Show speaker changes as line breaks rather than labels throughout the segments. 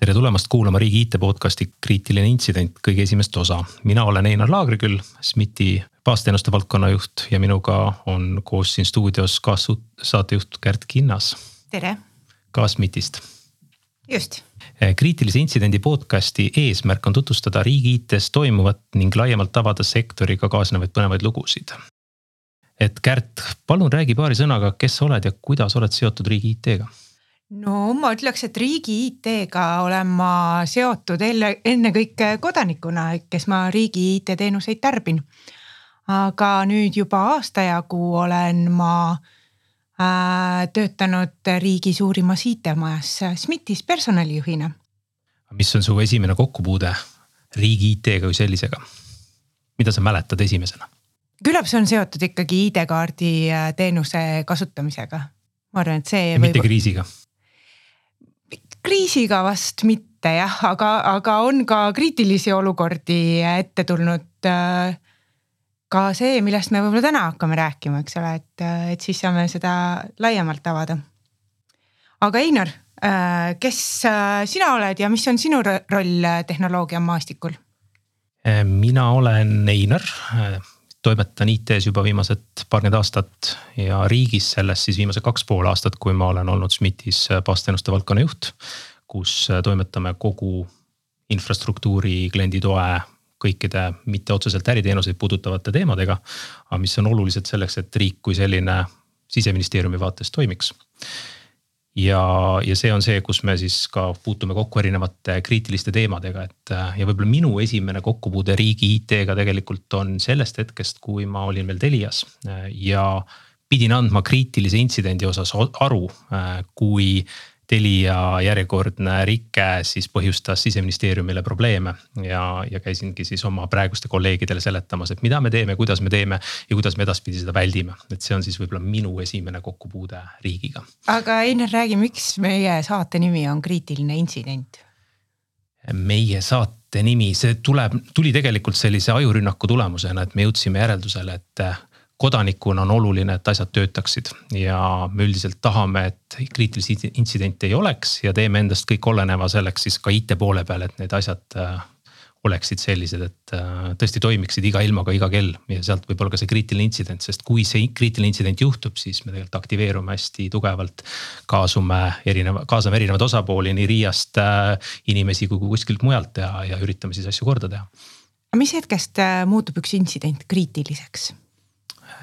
tere tulemast kuulama Riigi IT podcasti kriitiline intsident, kõige esimest osa. mina olen Einar Laagriküll, SMIT-i baasteenuste valdkonna juht ja minuga on koos siin stuudios kaassaatejuht Kärt Kinnas.
tere.
ka SMIT-ist.
Just.
kriitilise intsidendi podcasti eesmärk on tutvustada riigi IT-s toimuvat ning laiemalt avada sektoriga kaasnevaid põnevaid lugusid. et Kärt, palun räägi paari sõnaga, kes sa oled ja kuidas oled seotud riigi IT-ga
no ma ütleks, et riigi IT-ga olen ma seotud enne, ennekõike kodanikuna, kes ma riigi IT-teenuseid tarbin. aga nüüd juba aasta jagu olen ma äh, töötanud riigi suurimas IT-majas SMIT-is personalijuhina.
mis on su esimene kokkupuude riigi IT-ga kui sellisega? mida sa mäletad esimesena?
küllap see on seotud ikkagi ID-kaardi äh, teenuse kasutamisega. ma arvan, et see.
mitte võib... kriisiga
kriisiga vast mitte jah, aga, aga on ka kriitilisi olukordi ette tulnud. Äh, ka see, millest me võib-olla täna hakkame rääkima, eks ole, et, et siis saame seda laiemalt avada. aga Einar, äh, kes äh, sina oled ja mis on sinu roll tehnoloogia maastikul?
mina olen Einar, toimetan IT-s juba viimased paarkümmend aastat ja riigis sellest siis viimased kaks pool aastat, kui ma olen olnud SMIT-is baasteenuste valdkonna juht. kus toimetame kogu infrastruktuuri, kliendi toe, kõikide mitte otseselt äriteenuseid puudutavate teemadega. aga mis on olulised selleks, et riik kui selline siseministeeriumi vaates toimiks ja, ja see on see, kus me siis ka puutume kokku erinevate kriitiliste teemadega, et ja võib-olla minu esimene kokkupuude riigi IT-ga tegelikult on sellest hetkest, kui ma olin veel Telias ja pidin andma kriitilise intsidendi osas aru, kui Telia järjekordne rike siis põhjustas siseministeeriumile probleeme ja, ja käisingi siis oma praeguste kolleegidele seletamas, et mida me teeme, kuidas me teeme ja kuidas me edaspidi seda väldime. et see on siis võib-olla minu esimene kokkupuude riigiga.
aga Einar, räägi, miks meie saate nimi on kriitiline intsident?
meie saate nimi, see tuleb, tuli tegelikult sellise ajurünnaku tulemusena, et me jõudsime järeldusele, et kodanikuna on oluline, et asjad töötaksid ja me üldiselt tahame, et kriitilisi intsidente ei oleks ja teeme endast kõik oleneva selleks siis ka IT poole peal, et need asjad äh, oleksid sellised, et äh, tõesti toimiksid iga ilmaga iga kell ja sealt võib olla ka see kriitiline intsident, sest kui see kriitiline intsident juhtub, siis me tegelikult aktiveerume hästi tugevalt. kaasume erineva, kaasame erinevaid osapooli nii RIA-st äh, inimesi kui kuskilt mujalt ja, ja üritame siis asju korda teha.
mis hetkest muutub üks intsident kriitiliseks?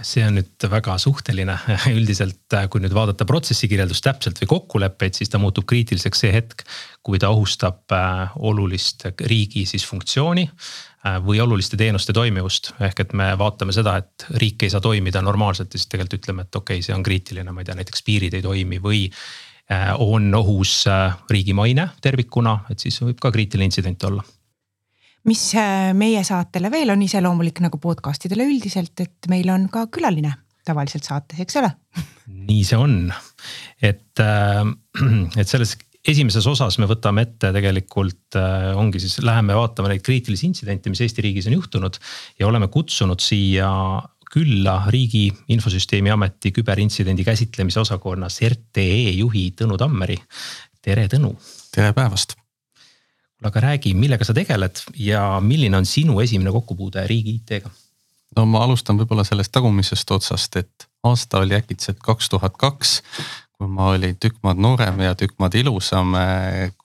See on nüüd väga suhteline, üldiselt kui nüüd vaadata protsessi kirjeldust täpselt või kokkuleppeid, siis ta muutub kriitiliseks see hetk, kui ta ohustab äh, olulist riigi siis funktsiooni äh, või oluliste teenuste toimivust. ehk et me vaatame seda, et riik ei saa toimida normaalselt ja siis tegelikult ütleme, et okei okay,, see on kriitiline, ma ei tea, näiteks piirid ei toimi või äh, on ohus riigi maine tervikuna, et siis võib ka kriitiline intsident olla
mis äh, meie saatele veel on iseloomulik nagu podcast idele üldiselt, et meil on ka külaline tavaliselt saates, eks ole
nii see on, et, äh, et selles esimeses osas me võtame ette tegelikult äh, ongi siis, läheme vaatama neid kriitilisi intsidente, mis Eesti riigis on juhtunud ja oleme kutsunud siia külla Riigi Infosüsteemi Ameti küberintsidendi käsitlemise osakonnas RTE juhi Tõnu Tammeri. tere, Tõnu.
tere päevast
aga räägi, millega sa tegeled ja milline on sinu esimene kokkupuude riigi IT-ga?
no ma alustan võib-olla sellest tagumisest otsast, et aasta oli äkitselt kaks tuhat kaks. kui ma olin tükk maad noorem ja tükk maad ilusam,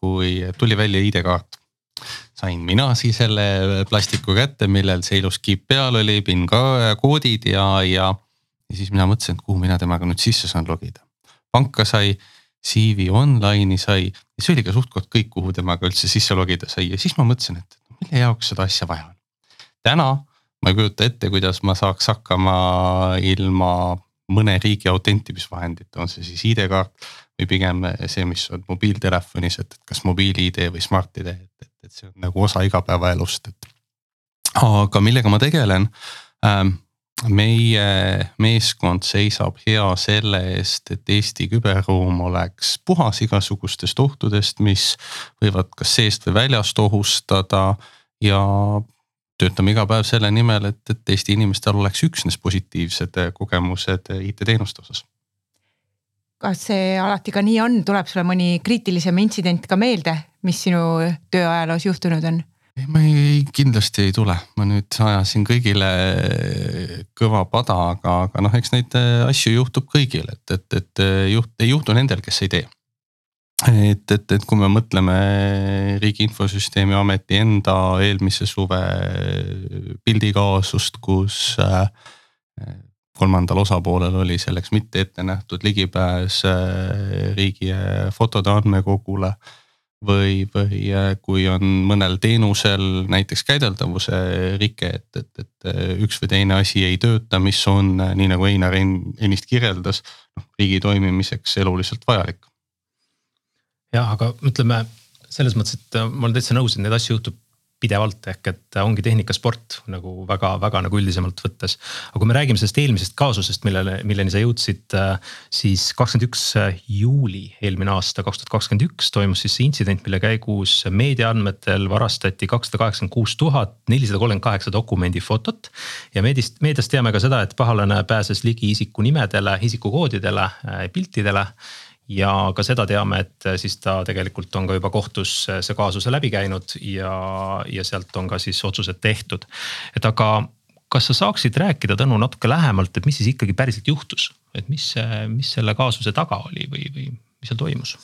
kui tuli välja ID-kaart. sain mina siis selle plastiku kätte, millel see ilus kiip peal oli, PIN ka koodid ja, ja. ja siis mina mõtlesin, et kuhu mina temaga nüüd sisse saan logida. panka sai CV Online'i sai ja see oli ka suht-koht kõik, kuhu temaga üldse sisse logida sai ja siis ma mõtlesin, et mille jaoks seda asja vaja on. täna ma ei kujuta ette, kuidas ma saaks hakkama ilma mõne riigi autentimisvahendit, on see siis ID-kaart või pigem see, mis on mobiiltelefonis, et kas mobiil-ID või Smart-ID, et, et, et see on nagu osa igapäevaelust, et. aga millega ma tegelen ähm,? Meie meeskond seisab hea selle eest, et Eesti küberruum oleks puhas igasugustest ohtudest, mis võivad kas seest või väljast ohustada. ja töötame iga päev selle nimel, et, et Eesti inimestel oleks üksnes positiivsed kogemused IT-teenuste osas.
kas see alati ka nii on, tuleb sulle mõni kriitilisem intsident ka meelde, mis sinu tööajaloos juhtunud on?
Ei, ma ei, kindlasti ei tule, ma nüüd ajasin kõigile kõva pada, aga, aga noh, eks neid asju juhtub kõigil, et, et, et juht, ei juhtu nendel, kes ei tee et, et, et kui me mõtleme Riigi Infosüsteemi Ameti enda eelmise suve pildikaasust, kus äh, kolmandal osapoolel oli selleks mitte ette nähtud ligipääs äh, riigi äh, fotode andmekogule. Või, või kui on mõnel teenusel näiteks käideldavuse rike, et, et, et üks või teine asi ei tööta, mis on nii nagu Einar ennist kirjeldas, noh riigi toimimiseks eluliselt vajalik.
Jah, aga ütleme selles mõttes, et äh, ma olen täitsa nõus, et neid asju juhtub pidevalt ehk et ongi tehnikasport nagu väga-väga nagu üldisemalt võttes. aga kui me räägime sellest eelmisest kaasusest, millele, milleni sa jõudsid, siis kakskümmend üks juuli eelmine aasta, kaks tuhat kakskümmend üks toimus siis see intsident, mille käigus meedia andmetel varastati kakssada kaheksakümmend kuus tuhat nelisada kolmkümmend kaheksa dokumendifotot. ja meediast, meediast teame ka seda, et pahalane pääses ligi isiku nimedele, isikukoodidele, piltidele ja ka seda teame, et äh, siis ta tegelikult on ka juba kohtus äh, see kaasuse läbi käinud ja, ja sealt on ka siis otsused tehtud. et aga kas sa saaksid rääkida, Tõnu, natuke lähemalt, et mis siis ikkagi päriselt juhtus, et mis, mis selle kaasuse taga oli või, või mis seal toimus?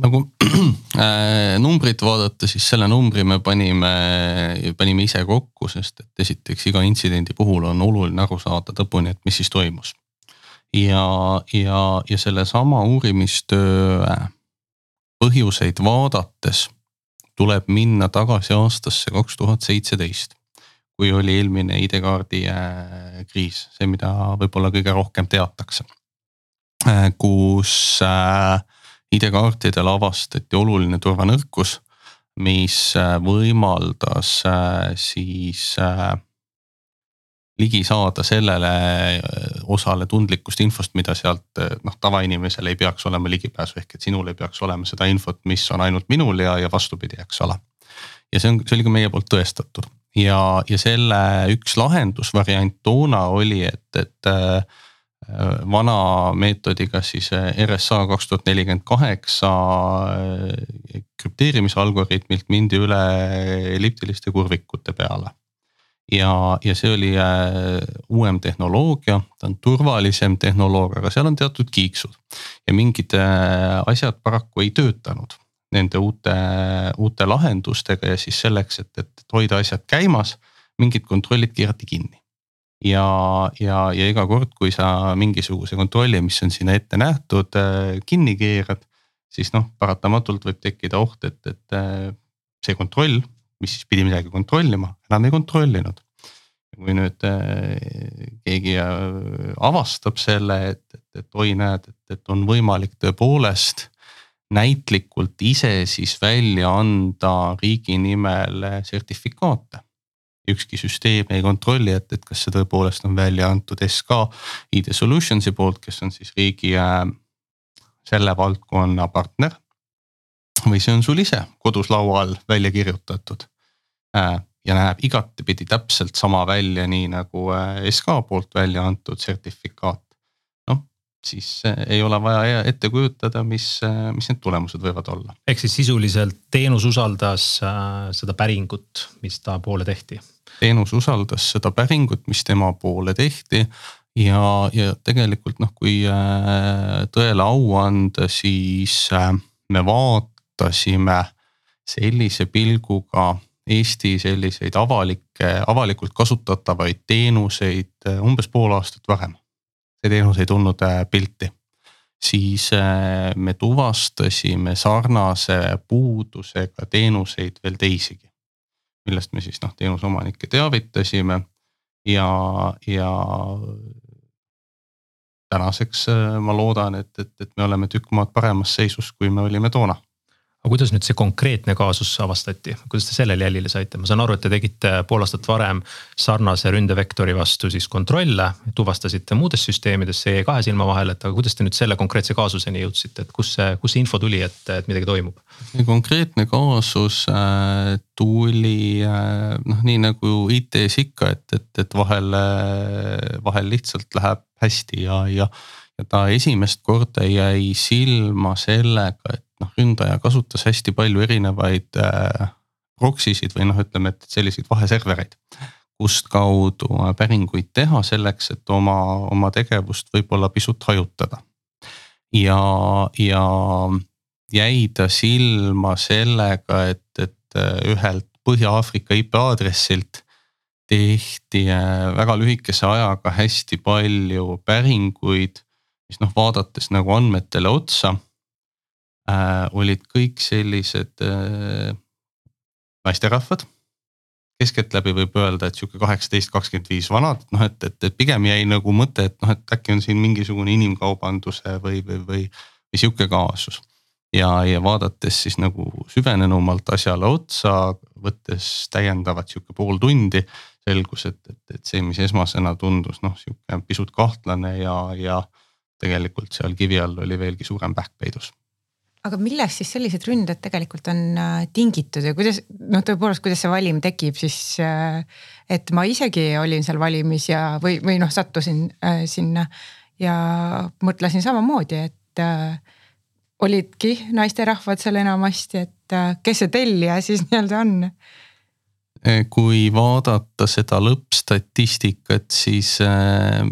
nagu äh, numbrit vaadata, siis selle numbri me panime, panime ise kokku, sest et esiteks iga intsidendi puhul on oluline aru saada lõpuni, et mis siis toimus ja, ja, ja sellesama uurimistöö põhjuseid vaadates tuleb minna tagasi aastasse kaks tuhat seitseteist. kui oli eelmine ID-kaardi äh, kriis, see, mida võib-olla kõige rohkem teatakse. Äh, kus äh, ID-kaartidel avastati oluline turvanõrkus, mis võimaldas siis ligi saada sellele äh, osale tundlikust infost, mida sealt äh, noh, tavainimesel ei peaks olema ligipääsu, ehk et sinul ei peaks olema seda infot, mis on ainult minul ja, ja vastupidi, eks ole. ja see on, see oli ka meie poolt tõestatud ja, ja selle üks lahendusvariant toona oli, et, et äh, vana meetodiga siis RSA kaks tuhat nelikümmend kaheksa krüpteerimise algoritmilt mindi üle elliptiliste kurvikute peale ja, ja see oli äh, uuem tehnoloogia, ta on turvalisem tehnoloogia, aga seal on teatud kiiksud. ja mingid äh, asjad paraku ei töötanud nende uute, uute lahendustega ja siis selleks, et, et hoida asjad käimas, mingid kontrollid keerati kinni. ja, ja, ja iga kord, kui sa mingisuguse kontrolli, mis on sinna ette nähtud, äh, kinni keerad, siis noh, paratamatult võib tekkida oht, et, et see kontroll mis siis pidi midagi kontrollima, enam ei kontrollinud. kui nüüd äh, keegi äh, avastab selle, et, et, et oi, näed, et, et on võimalik tõepoolest näitlikult ise siis välja anda riigi nimel sertifikaate. ükski süsteem ei kontrolli, et, et kas see tõepoolest on välja antud SK ID Solutionsi poolt, kes on siis riigi äh, selle valdkonna partner või see on sul ise kodus laua all välja kirjutatud. Äh, ja näeb igatepidi täpselt sama välja, nii nagu äh, SK poolt välja antud sertifikaat. noh, siis äh, ei ole vaja ette kujutada, mis, mis need tulemused võivad olla.
ehk siis sisuliselt teenus usaldas seda päringut, mis ta poole tehti.
teenus usaldas seda päringut, mis tema poole tehti ja, ja tegelikult noh, kui tõele au anda, siis me vaatasime sellise pilguga Eesti selliseid avalikke, avalikult kasutatavaid teenuseid äh, umbes pool aastat varem. see teenus ei tulnud äh, pilti, siis äh, me tuvastasime sarnase puudusega teenuseid veel teisigi. millest me siis noh, teenuseomanikke teavitasime ja, ja tänaseks ma loodan, et, et, et me oleme tükk maad paremas seisus, kui me olime toona
aga kuidas nüüd see konkreetne kaasus avastati, kuidas te sellele jälile saite, ma saan aru, et te tegite pool aastat varem sarnase ründevektori vastu siis kontrolle. tuvastasite muudes süsteemides, see jäi kahe silma vahele, et aga kuidas te nüüd selle konkreetse kaasuseni jõudsite, et kus see, kus see info tuli, et, et midagi toimub?
see konkreetne kaasus äh, tuli äh, noh, nii nagu IT-s ikka, et, et, et vahel äh,, vahel lihtsalt läheb hästi ja, ja ja ta esimest korda jäi silma sellega, et noh, ründaja kasutas hästi palju erinevaid äh, proxy sid või noh, ütleme, et selliseid vaheservereid. kust kaudu päringuid teha selleks, et oma, oma tegevust võib-olla pisut hajutada. ja, ja jäi ta silma sellega, et, et äh, ühelt Põhja-Aafrika IP aadressilt tehti äh, väga lühikese ajaga hästi palju päringuid, mis noh, vaadates nagu andmetele otsa äh, olid kõik sellised äh, naisterahvad. keskeltläbi võib öelda, et sihuke kaheksateist, kakskümmend viis vanad, noh et, et, et pigem jäi nagu mõte, et noh, et äkki on siin mingisugune inimkaubanduse või, või, või, või sihuke kaasus. ja, ja vaadates siis nagu süvenenumalt asjale otsa, võttes täiendavat sihuke pool tundi selgus, et, et, et see, mis esmasena tundus noh, sihuke pisut kahtlane ja, ja tegelikult seal kivi all oli veelgi suurem pähk peidus
aga millest siis sellised ründed tegelikult on äh, tingitud ja kuidas noh, tõepoolest, kuidas see valim tekib siis. Äh, et ma isegi olin seal valimis ja, või, või noh, sattusin äh, sinna ja mõtlesin samamoodi, et äh, olidki naisterahvad seal enamasti, et äh, kes see tellija siis nii-öelda on
kui vaadata seda lõppstatistikat, siis äh,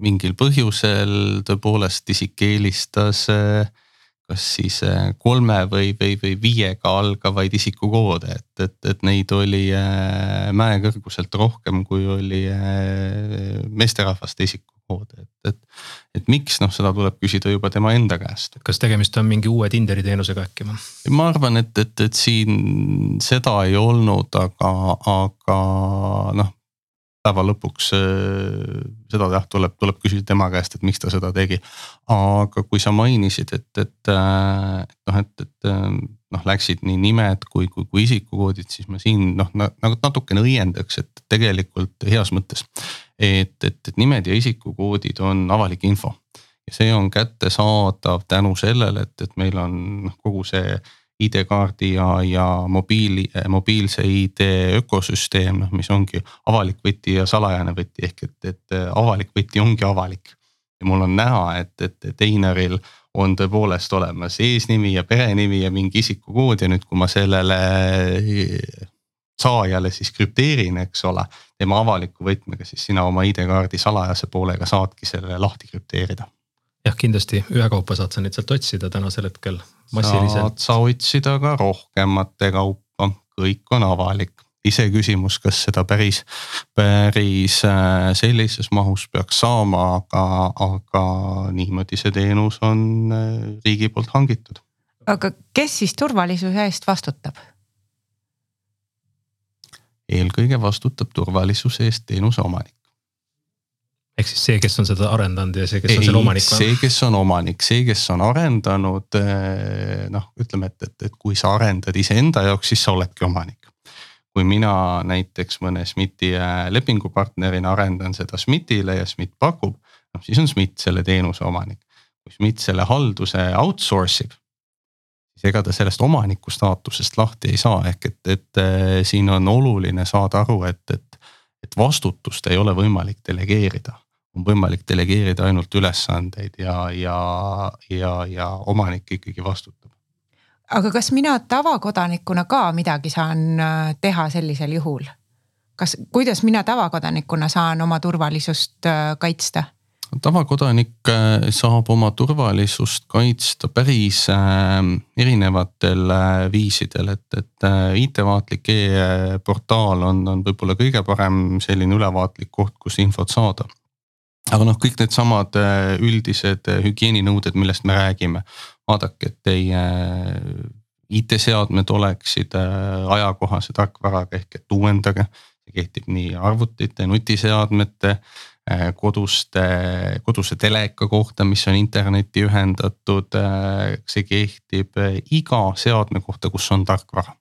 mingil põhjusel tõepoolest isik eelistas äh, kas siis äh, kolme või, või, või viiega algavaid isikukoode, et, et, et neid oli äh, mäekõrguselt rohkem, kui oli äh, meesterahvaste isikukoode, et, et. et miks, noh, seda tuleb küsida juba tema enda käest.
kas tegemist on mingi uue Tinderi teenusega äkki või?
ma arvan, et, et, et siin seda ei olnud, aga, aga noh päeva lõpuks äh, seda jah, tuleb, tuleb küsida tema käest, et miks ta seda tegi. aga kui sa mainisid, et, et äh, noh, et, et äh, noh, läksid nii nimed kui, kui, kui isikukoodid, siis ma siin noh nagu natukene õiendaks, et tegelikult heas mõttes. et, et, et nimed ja isikukoodid on avalik info ja see on kättesaadav tänu sellele, et, et meil on noh, kogu see ID-kaardi ja, ja mobiili, mobiilse ID ökosüsteem, noh, mis ongi avalik võti ja salajane võti ehk et, et avalik võti ongi avalik. ja mul on näha, et, et, Einaril on tõepoolest olemas eesnimi ja perenimi ja mingi isikukood ja nüüd, kui ma sellele saajale siis krüpteerin, eks ole, tema avaliku võtmega, siis sina oma ID-kaardi salajase poolega saadki selle lahti krüpteerida
jah, kindlasti ühekaupa saad sa neid sealt otsida tänasel hetkel
massiliselt. saad sa otsida ka rohkemate kaupa, kõik on avalik iseküsimus, kas seda päris, päris äh, sellises mahus peaks saama, aga, aga niimoodi see teenus on äh, riigi poolt hangitud.
aga kes siis turvalisuse eest vastutab?
eelkõige vastutab turvalisuse eest teenuse omanik
ehk siis see, kes on seda arendanud ja see, kes ei, on selle omanik.
see, kes on omanik, see, kes on arendanud eh, noh, ütleme, et, et, et kui sa arendad iseenda jaoks, siis sa oledki omanik. kui mina näiteks mõne SMIT-i eh, lepingupartnerina arendan seda SMIT-ile ja SMIT pakub, noh siis on SMIT selle teenuse omanik. kui SMIT selle halduse outsource ib, siis ega ta sellest omaniku staatusest lahti ei saa, ehk et, et eh, siin on oluline saada aru, et, et, et vastutust ei ole võimalik delegeerida on võimalik delegeerida ainult ülesandeid ja, ja, ja, ja omanik ikkagi vastutab.
aga kas mina tavakodanikuna ka midagi saan äh, teha sellisel juhul? kas, kuidas mina tavakodanikuna saan oma turvalisust äh, kaitsta?
tavakodanik äh, saab oma turvalisust kaitsta päris erinevatel viisidel, et, et IT-vaatlik e-portaal on, on võib-olla kõige parem selline ülevaatlik koht, kus infot saada aga noh, kõik needsamad äh, üldised äh, hügieeninõuded, millest me räägime, vaadake, et teie äh, IT-seadmed oleksid ajakohase tarkvaraga ehk et uuendage. see kehtib nii arvutite, nutiseadmete, koduste, koduse teleka kohta, mis on internetti ühendatud. see kehtib iga seadme kohta, kus on tarkvara.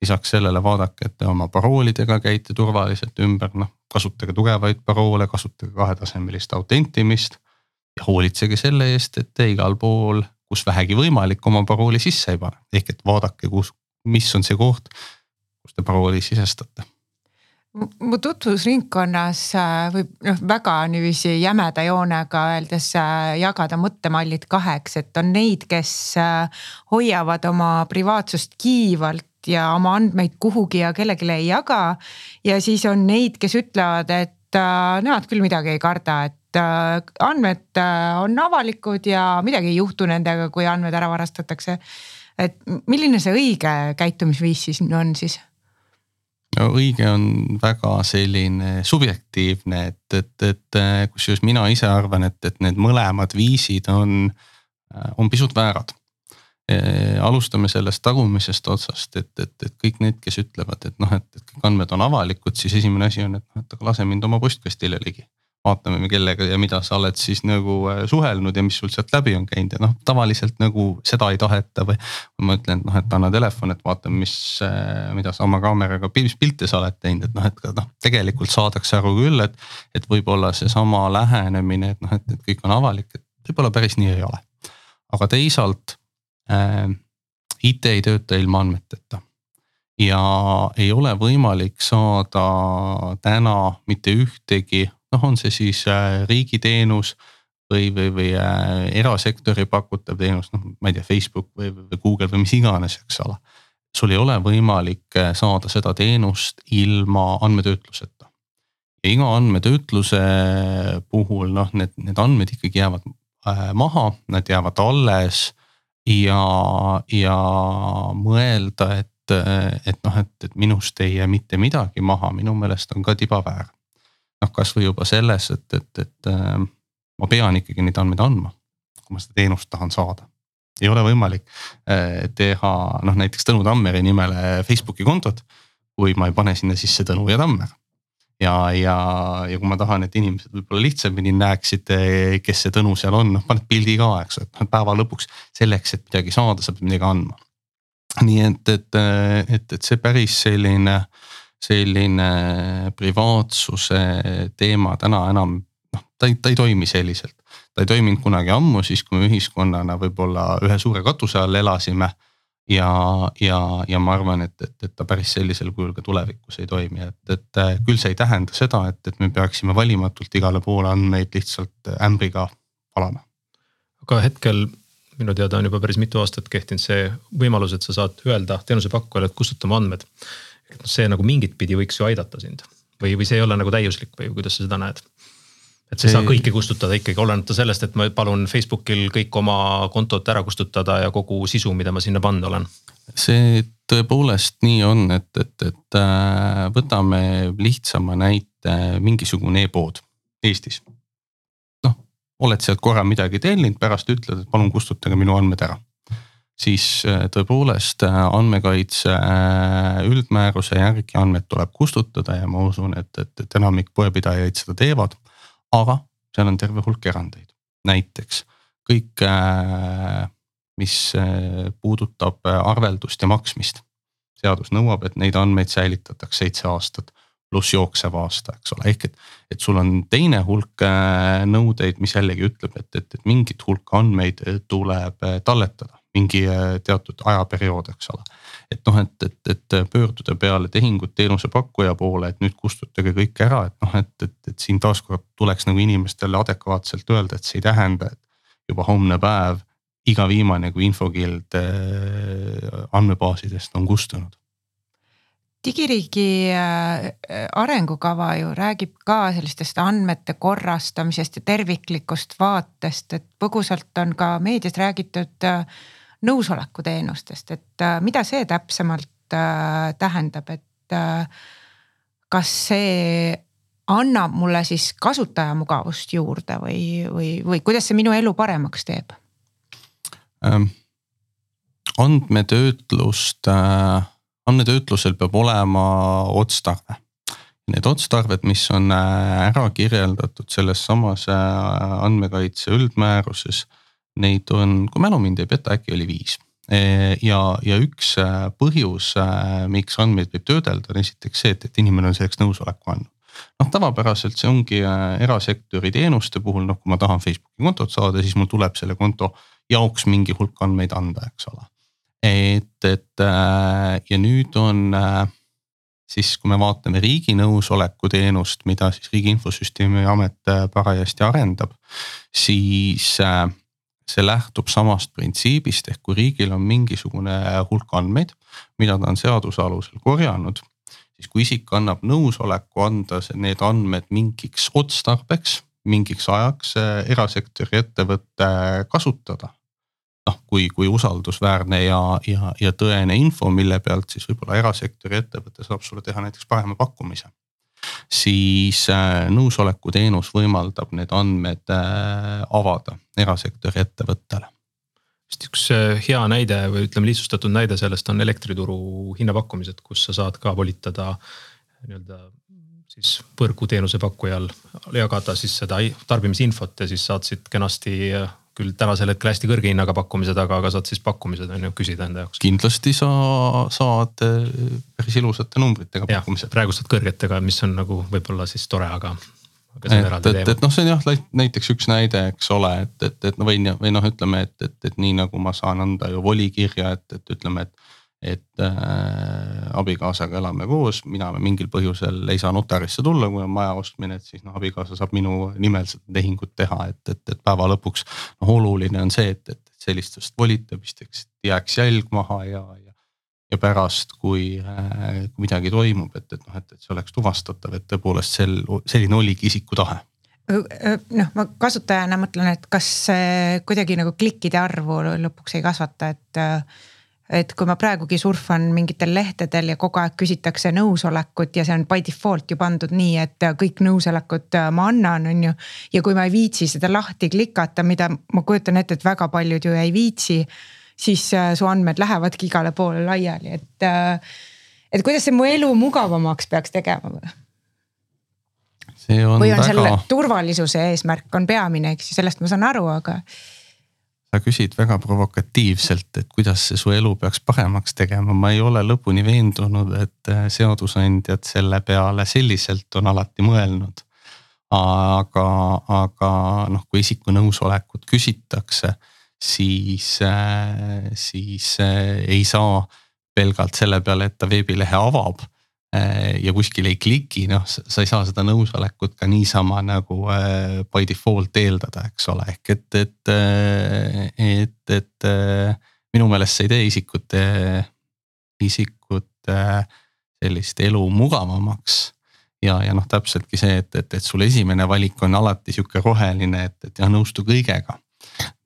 Lisaks sellele vaadake, et te oma paroolidega käite turvaliselt ümber, noh kasutage tugevaid paroole, kasutage kahetasemelist autentimist. ja hoolitsege selle eest, et te igal pool, kus vähegi võimalik, oma parooli sisse ei pane, ehk et vaadake, kus, mis on see koht, kus te parooli sisestate
mu tutvusringkonnas äh, võib noh, väga niiviisi jämeda joonega öeldes äh, jagada mõttemallid kaheks, et on neid, kes äh, hoiavad oma privaatsust kiivalt ja oma andmeid kuhugi ja kellelegi ei jaga. ja siis on neid, kes ütlevad, et nemad küll midagi ei karda, et andmed on avalikud ja midagi ei juhtu nendega, kui andmed ära varastatakse. et milline see õige käitumisviis siis on siis?
no õige on väga selline subjektiivne, et, et, et äh, kusjuures mina ise arvan, et, et need mõlemad viisid on, äh, on pisut väärad. Äh, alustame sellest tagumisest otsast, et, et, et kõik need, kes ütlevad, et noh, et, et kõik andmed on avalikud, siis esimene asi on, et noh, et aga lase mind oma postkastile ligi vaatame, kellega ja mida sa oled siis nagu äh, suhelnud ja mis sul sealt läbi on käinud ja noh, tavaliselt nagu seda ei taheta või. ma ütlen, et noh, et anna telefon, et vaatame, mis, äh, mida sa oma kaameraga, mis pilte sa oled teinud, et noh, et noh, tegelikult saadakse aru küll, et. et võib-olla seesama lähenemine, et noh, et, et kõik on avalik, et võib-olla päris nii ei ole. aga teisalt IT ei tööta ilma andmeteta ja ei ole võimalik saada täna mitte ühtegi noh, on see siis äh, riigiteenus või, või, või äh, erasektori pakutav teenus, noh, ma ei tea, Facebook või, või Google või mis iganes, eks ole. sul ei ole võimalik äh, saada seda teenust ilma andmetöötluseta. ja iga andmetöötluse puhul noh, need, need andmed ikkagi jäävad maha, nad jäävad alles ja, ja mõelda, et, et noh, et, et minust ei jää mitte midagi maha, minu meelest on ka tibaväär noh, kasvõi juba selles, et, et, et äh, ma pean ikkagi neid andmeid andma, kui ma seda teenust tahan saada. ei ole võimalik äh, teha noh, näiteks Tõnu Tammeri nimele Facebooki kontot, kui ma ei pane sinna sisse Tõnu ja Tammer ja, ja, ja kui ma tahan, et inimesed võib-olla lihtsamini näeksid, kes see Tõnu seal on, noh paned pildi ka, eks, et noh päeva lõpuks selleks, et midagi saada, sa pead midagi andma. nii et, et, et, et see päris selline selline privaatsuse teema täna enam noh, ta ei, ta ei toimi selliselt. ta ei toiminud kunagi ammu, siis kui me ühiskonnana võib-olla ühe suure katuse all elasime. Ja, ja, ja ma arvan, et, et, et ta päris sellisel kujul ka tulevikus ei toimi, et, et küll see ei tähenda seda, et, et me peaksime valimatult igale poole andmeid lihtsalt ämbriga valama.
aga hetkel minu teada on juba päris mitu aastat kehtinud see võimalus, et sa saad öelda teenusepakkujale, et kustutame andmed see nagu mingit pidi võiks ju aidata sind või, või see ei ole nagu täiuslik või kuidas sa seda näed? Et sa ei saa kõike kustutada ikkagi, olenemata sellest, et ma palun Facebookil kõik oma kontod ära kustutada ja kogu sisu, mida ma sinna pannud olen.
see tõepoolest nii on, et, et, et äh, võtame lihtsama näite, mingisugune e-pood Eestis. noh, oled sealt korra midagi tellinud, pärast ütled, et palun kustutage minu andmed ära siis äh, tõepoolest äh, andmekaitse üldmääruse järgi andmed tuleb kustutada ja ma usun, et, et, et enamik poepidajaid seda teevad. Aga seal on terve hulk erandeid, näiteks kõik, mis puudutab arveldust ja maksmist. seadus nõuab, et neid andmeid säilitatakse seitse aastat pluss jooksev aasta, eks ole, ehk et, et sul on teine hulk nõudeid, mis jällegi ütleb, et, et, et mingit hulka andmeid tuleb talletada mingi äh, teatud ajaperiood, eks ole. et noh, et, et, et pöörduda peale tehingut teenusepakkuja poole, et nüüd kustutage kõik ära, et noh, et, et, et siin taaskord tuleks nagu inimestele adekvaatselt öelda, et see ei tähenda, et juba homne päev iga viimane kui infokild äh, andmebaasidest on kustunud
digiriigi äh, arengukava ju räägib ka sellistest andmete korrastamisest ja terviklikust vaatest, et põgusalt on ka meedias räägitud nõusolekuteenustest, et äh, mida see täpsemalt äh, tähendab, et äh, kas see annab mulle siis kasutajamugavust juurde või, või, või kuidas see minu elu paremaks teeb
ähm,? andmetöötlust äh,, andmetöötlusel peab olema otstarve. need otstarved, mis on ära kirjeldatud selles samas andmekaitse üldmääruses, neid on, kui mälu mind ei peta, äkki oli viis ja, ja üks põhjus, miks andmeid võib töödelda, on esiteks see, et, et inimene on selleks nõusoleku andnud noh, tavapäraselt see ongi äh, erasektori teenuste puhul, noh, kui ma tahan Facebooki kontot saada, siis mul tuleb selle konto jaoks mingi hulk andmeid anda, eks ole. et, et äh, ja nüüd on äh, siis, kui me vaatame riigi nõusoleku teenust, mida siis Riigi Infosüsteemi Amet parajasti arendab, siis see lähtub samast printsiibist, ehk kui riigil on mingisugune hulk andmeid, mida ta on seaduse alusel korjanud siis kui isik annab nõusoleku anda need andmed mingiks otstarbeks, mingiks ajaks äh, erasektori ettevõtte kasutada. noh, kui, kui usaldusväärne ja, ja, ja tõene info, mille pealt siis võib-olla erasektori ettevõte saab sulle teha näiteks parema pakkumise. Siis äh, nõusoleku teenus võimaldab need andmed äh, avada erasektori ettevõttele.
Vist üks äh, hea näide või ütleme lihtsustatud näide sellest on elektrituru hinnapakkumised, kus sa saad ka volitada nii-öelda siis võrguteenuse pakkujal jagada siis seda tarbimisinfot ja siis saad siit kenasti küll tänasel hetkel hästi kõrge hinnaga pakkumised, aga, aga saad siis pakkumised on ju küsida enda jaoks.
kindlasti sa saad äh, päris ilusate numbritega pakkumised.
praegu saad kõrgetega, mis on nagu võib-olla siis tore, aga
et, et, et noh, see on jah näiteks üks näide, eks ole, et, et, et ma võin või noh, ütleme, et, et, et nii nagu ma saan anda ju volikirja, et, et ütleme, et. Et äh, abikaasaga elame koos, mina mingil põhjusel ei saa notarisse tulla, kui on maja ostmine, et siis noh, abikaasa saab minu nimel seda tehingut teha, et, et, et päeva lõpuks. noh, oluline on see, et, et sellistest volitamisteks jääks jälg maha ja, ja ja pärast, kui äh, midagi toimub, et, et noh, et, et see oleks tuvastatav, et tõepoolest sel, selline oligi isiku tahe
noh, ma kasutajana mõtlen, et kas kuidagi nagu klikkide arvu lõpuks ei kasvata, et. Et kui ma praegugi surfan mingitel lehtedel ja kogu aeg küsitakse nõusolekut ja see on by default ju pandud nii, et kõik nõusolekud ma annan, on ju. ja kui ma ei viitsi seda lahti klikata, mida ma kujutan ette, et väga paljud ju ei viitsi siis äh, su andmed lähevadki igale poole laiali, et. Äh, et kuidas see mu elu mugavamaks peaks tegema või?
On
või on
väga...
selle turvalisuse eesmärk on peamine, eks ju, sellest ma saan aru, aga.
Sa küsid väga provokatiivselt, et kuidas see su elu peaks paremaks tegema, ma ei ole lõpuni veendunud, et äh, seadusandjad selle peale selliselt on alati mõelnud. aga, aga noh, kui isiku nõusolekut küsitakse siis, äh, siis äh, ei saa pelgalt selle peale, et ta veebilehe avab ja kuskil ei kliki, noh, sa ei saa seda nõusolekut ka niisama nagu by default eeldada, eks ole, ehk et, et, et, et minu meelest see ei tee isikute, isikute sellist elu mugavamaks. Ja, ja noh, täpseltki see, et, et, et sul esimene valik on alati sihuke roheline, et, et jah, nõustu kõigega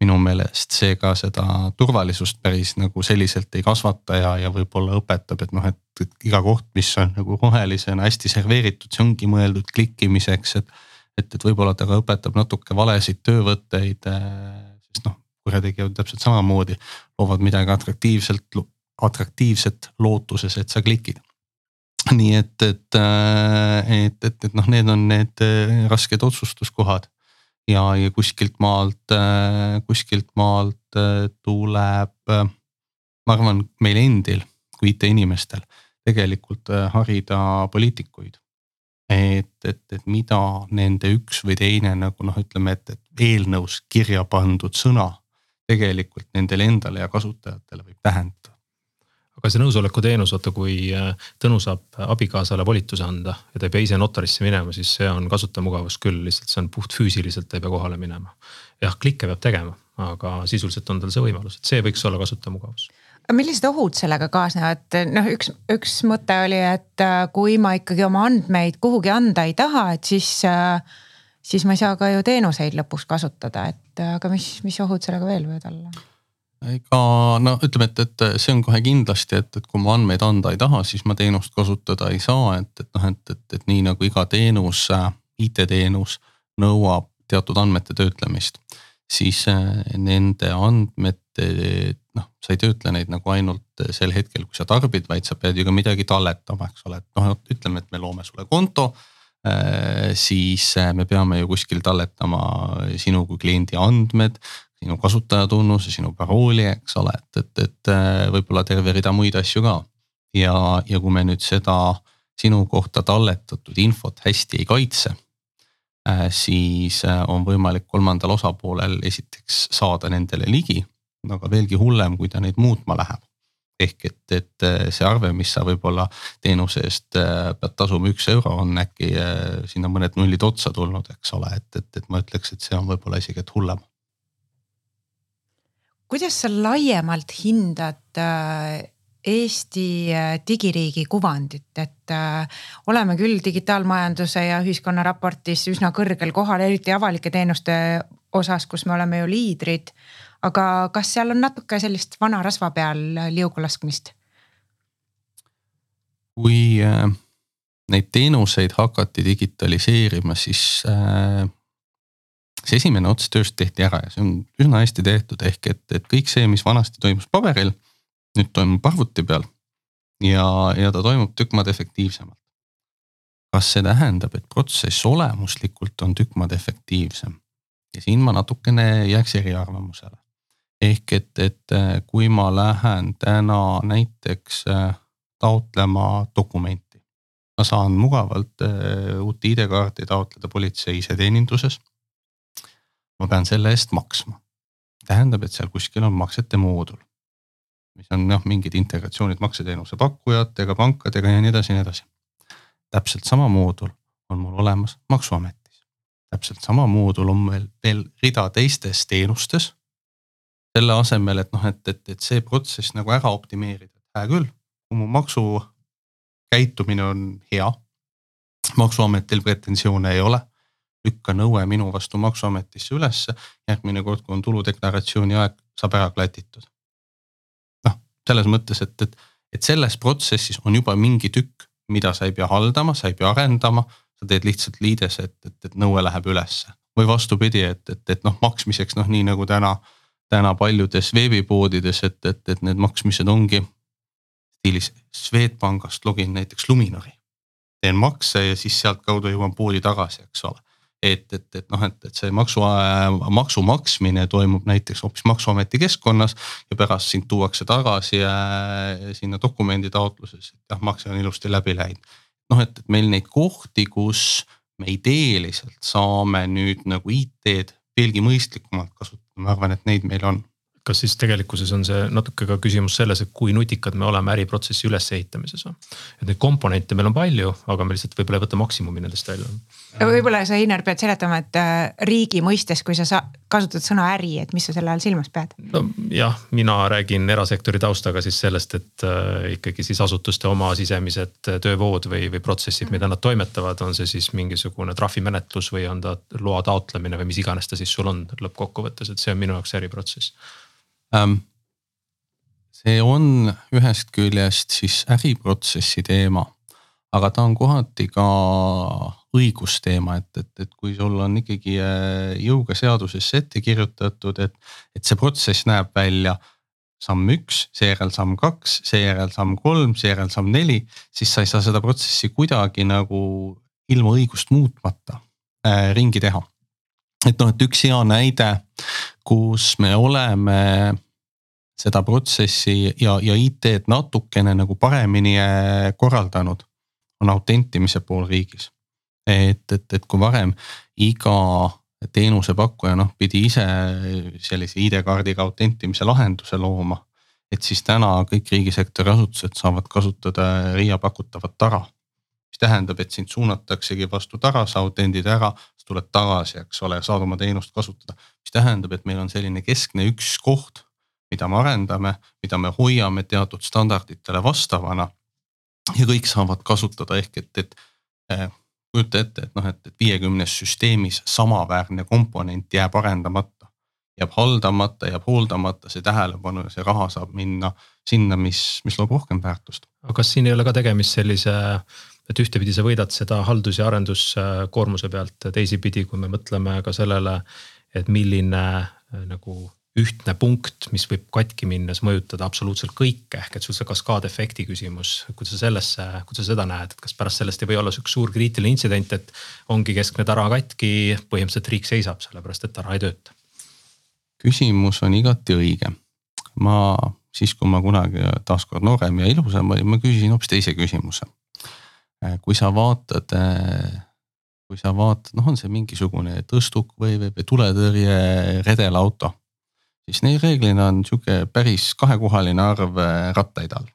minu meelest see ka seda turvalisust päris nagu selliselt ei kasvata ja, ja võib-olla õpetab, et noh, et, et iga koht, mis on nagu rohelisena hästi serveeritud, see ongi mõeldud klikkimiseks, et. et, et võib-olla ta ka õpetab natuke valesid töövõtteid, sest noh, kurjategijad täpselt samamoodi loovad midagi atraktiivselt, atraktiivset lootuses, et sa klikid nii et, et, et, et, et noh, need on need rasked otsustuskohad ja, ja kuskilt maalt, äh, kuskilt maalt äh, tuleb, äh, ma arvan, meil endil kui IT-inimestel tegelikult harida poliitikuid. et, et, et mida nende üks või teine nagu noh, ütleme, et, et eelnõus kirja pandud sõna tegelikult nendele endale ja kasutajatele võib tähendada
aga see nõusoleku teenus, vaata kui äh, Tõnu saab abikaasale volituse anda ja ta ei pea ise notarisse minema, siis see on kasutajamugavus küll, lihtsalt see on puht füüsiliselt, ta ei pea kohale minema. jah, klikke peab tegema, aga sisuliselt on tal see võimalus, et see võiks olla kasutajamugavus
aga millised ohud sellega kaasnevad, noh, üks, üks mõte oli, et äh, kui ma ikkagi oma andmeid kuhugi anda ei taha, et siis, äh, siis ma ei saa ka ju teenuseid lõpuks kasutada, et aga mis, mis ohud sellega veel võivad olla?
Ega no ütleme, et, et see on kohe kindlasti, et, et kui ma andmeid anda ei taha, siis ma teenust kasutada ei saa, et, et noh, et, et, et nii nagu iga teenus, IT-teenus nõuab teatud andmete töötlemist. siis äh, nende andmete noh, sa ei töötle neid nagu ainult sel hetkel, kui sa tarbid, vaid sa pead ju ka midagi talletama, eks ole, et noh, ütleme, et me loome sulle konto siis me peame ju kuskil talletama sinu kui kliendi andmed, sinu kasutajatunnuse, sinu parooli, eks ole, et, et, et võib-olla terve rida muid asju ka. ja, ja kui me nüüd seda sinu kohta talletatud infot hästi ei kaitse Äh, siis äh, on võimalik kolmandal osapoolel esiteks saada nendele ligi, aga veelgi hullem, kui ta neid muutma läheb. ehk et, et äh, see arve, mis sa võib-olla teenuse eest pead tasuma üks euro, on äkki sinna mõned nullid otsa tulnud, eks ole, et, et, et ma ütleks, et see on võib-olla isegi, et hullem.
Kuidas sa laiemalt hindad Eesti äh, digiriigi kuvandit, et äh, oleme küll digitaalmajanduse ja ühiskonna raportis üsna kõrgel kohal, eriti avalike teenuste osas, kus me oleme ju liidrid. aga kas seal on natuke sellist vana rasva peal liugu laskmist?
kui äh, neid teenuseid hakati digitaliseerima, siis äh, see esimene ots tööst tehti ära ja see on üsna hästi tehtud, ehk et, et kõik see, mis vanasti toimus paberil nüüd toimub arvuti peal ja, ja ta toimub tükk maad efektiivsemalt. kas see tähendab, et protsess olemuslikult on tükk maad efektiivsem? ja siin ma natukene jääks eriarvamusele. ehk et, et äh, kui ma lähen täna näiteks äh, taotlema dokumenti, ma saan mugavalt äh, uut ID-kaarti taotleda politsei iseteeninduses. Ma pean selle eest maksma, tähendab, et seal kuskil on maksete moodul mis on noh, mingid integratsioonid makseteenuse pakkujatega, pankadega ja nii edasi ja nii edasi. täpselt sama moodul on mul olemas maksuametis. täpselt sama moodul on meil veel rida teistes teenustes. selle asemel, et noh, et, et, et see protsess nagu ära optimeerida, hää küll, kui mu maksukäitumine on hea. maksuametil pretensioone ei ole lükka nõue minu vastu maksuametisse ülesse. järgmine kord, kui on tuludeklaratsiooni aeg, saab ära klatitud selles mõttes, et, et, et selles protsessis on juba mingi tükk, mida sa ei pea haldama, sa ei pea arendama. sa teed lihtsalt liides, et, et, et nõue läheb ülesse või vastupidi, et, et, et noh, maksmiseks noh, nii nagu täna, täna paljudes veebipoodides, et, et, et need maksmised ongi stiilis Swedbankist login näiteks Luminori. teen makse ja siis sealtkaudu jõuan poodi tagasi, eks ole et, et, et noh, et, et see maksu, maksu maksmine toimub näiteks hoopis maksuameti keskkonnas ja pärast sind tuuakse tagasi äh, sinna dokumendi taotluses, et jah, makse on ilusti läbi läinud. noh, et, et meil neid kohti, kus me ideeliselt saame nüüd nagu IT-d veelgi mõistlikumalt kasutada, ma arvan, et neid meil on
kas siis tegelikkuses on see natuke ka küsimus selles, et kui nutikad me oleme äriprotsessi ülesehitamises et neid komponente meil on palju, aga me lihtsalt võib-olla ei võta maksimumi nendest välja.
võib-olla sa, Einar, pead seletama, et äh, riigi mõistes, kui sa kasutad sõna äri, et mis sa selle all silmas pead?
nojah, mina räägin erasektori taustaga siis sellest, et äh, ikkagi siis asutuste oma sisemised töövood või, või protsessid, mida nad toimetavad, on see siis mingisugune trahvimenetlus või on ta loa taotlemine või mis iganes ta siis sul on lõppkokkuvõttes, et see on minu jaoks äriprotsess
see on ühest küljest siis äriprotsessi teema, aga ta on kohati ka õigusteema, et, et, et kui sul on ikkagi äh, jõuga seadusesse ette kirjutatud, et, et see protsess näeb välja samm üks, seejärel samm kaks, seejärel samm kolm, seejärel samm neli, siis sa ei saa seda protsessi kuidagi nagu ilma õigust muutmata äh, ringi teha. et noh, et üks hea näide, kus me oleme seda protsessi ja, ja IT-d natukene nagu paremini äh, korraldanud, on autentimise pool riigis. et, et, et kui varem iga teenusepakkuja noh, pidi ise sellise ID-kaardiga autentimise lahenduse looma. et siis täna kõik riigisektori asutused saavad kasutada RIA pakutavat tara. mis tähendab, et sind suunataksegi vastu tara, sa autendid ära, sa tuled tagasi, eks ole, saad oma teenust kasutada. mis tähendab, et meil on selline keskne üks koht mida me arendame, mida me hoiame teatud standarditele vastavana. ja kõik saavad kasutada ehk et, et eh, kujuta ette, et noh, et, et viiekümnes süsteemis samaväärne komponent jääb arendamata. jääb haldamata, jääb hooldamata, see tähelepanu ja see raha saab minna sinna, mis, mis loob rohkem väärtust.
aga kas siin ei ole ka tegemist sellise et ühtepidi sa võidad seda haldus- ja arenduskoormuse pealt, teisipidi, kui me mõtleme ka sellele, et milline nagu ühtne punkt, mis võib katki minnes mõjutada absoluutselt kõike, ehk et sul see kaskaadefekti küsimus, kuidas sa sellesse, kuidas sa seda näed, et kas pärast sellest ei või olla sihuke suur kriitiline intsident, et ongi keskne tara katki, põhimõtteliselt riik seisab, sellepärast et tara ei tööta.
küsimus on igati õige. ma siis, kui ma kunagi taaskord noorem ja ilusam olin, ma küsisin hoopis teise küsimuse. kui sa vaatad, kui sa vaatad, noh, on see mingisugune tõstuk või, või tuletõrje redelauto siis neil reeglina on sihuke päris kahekohaline arv äh, rattaid all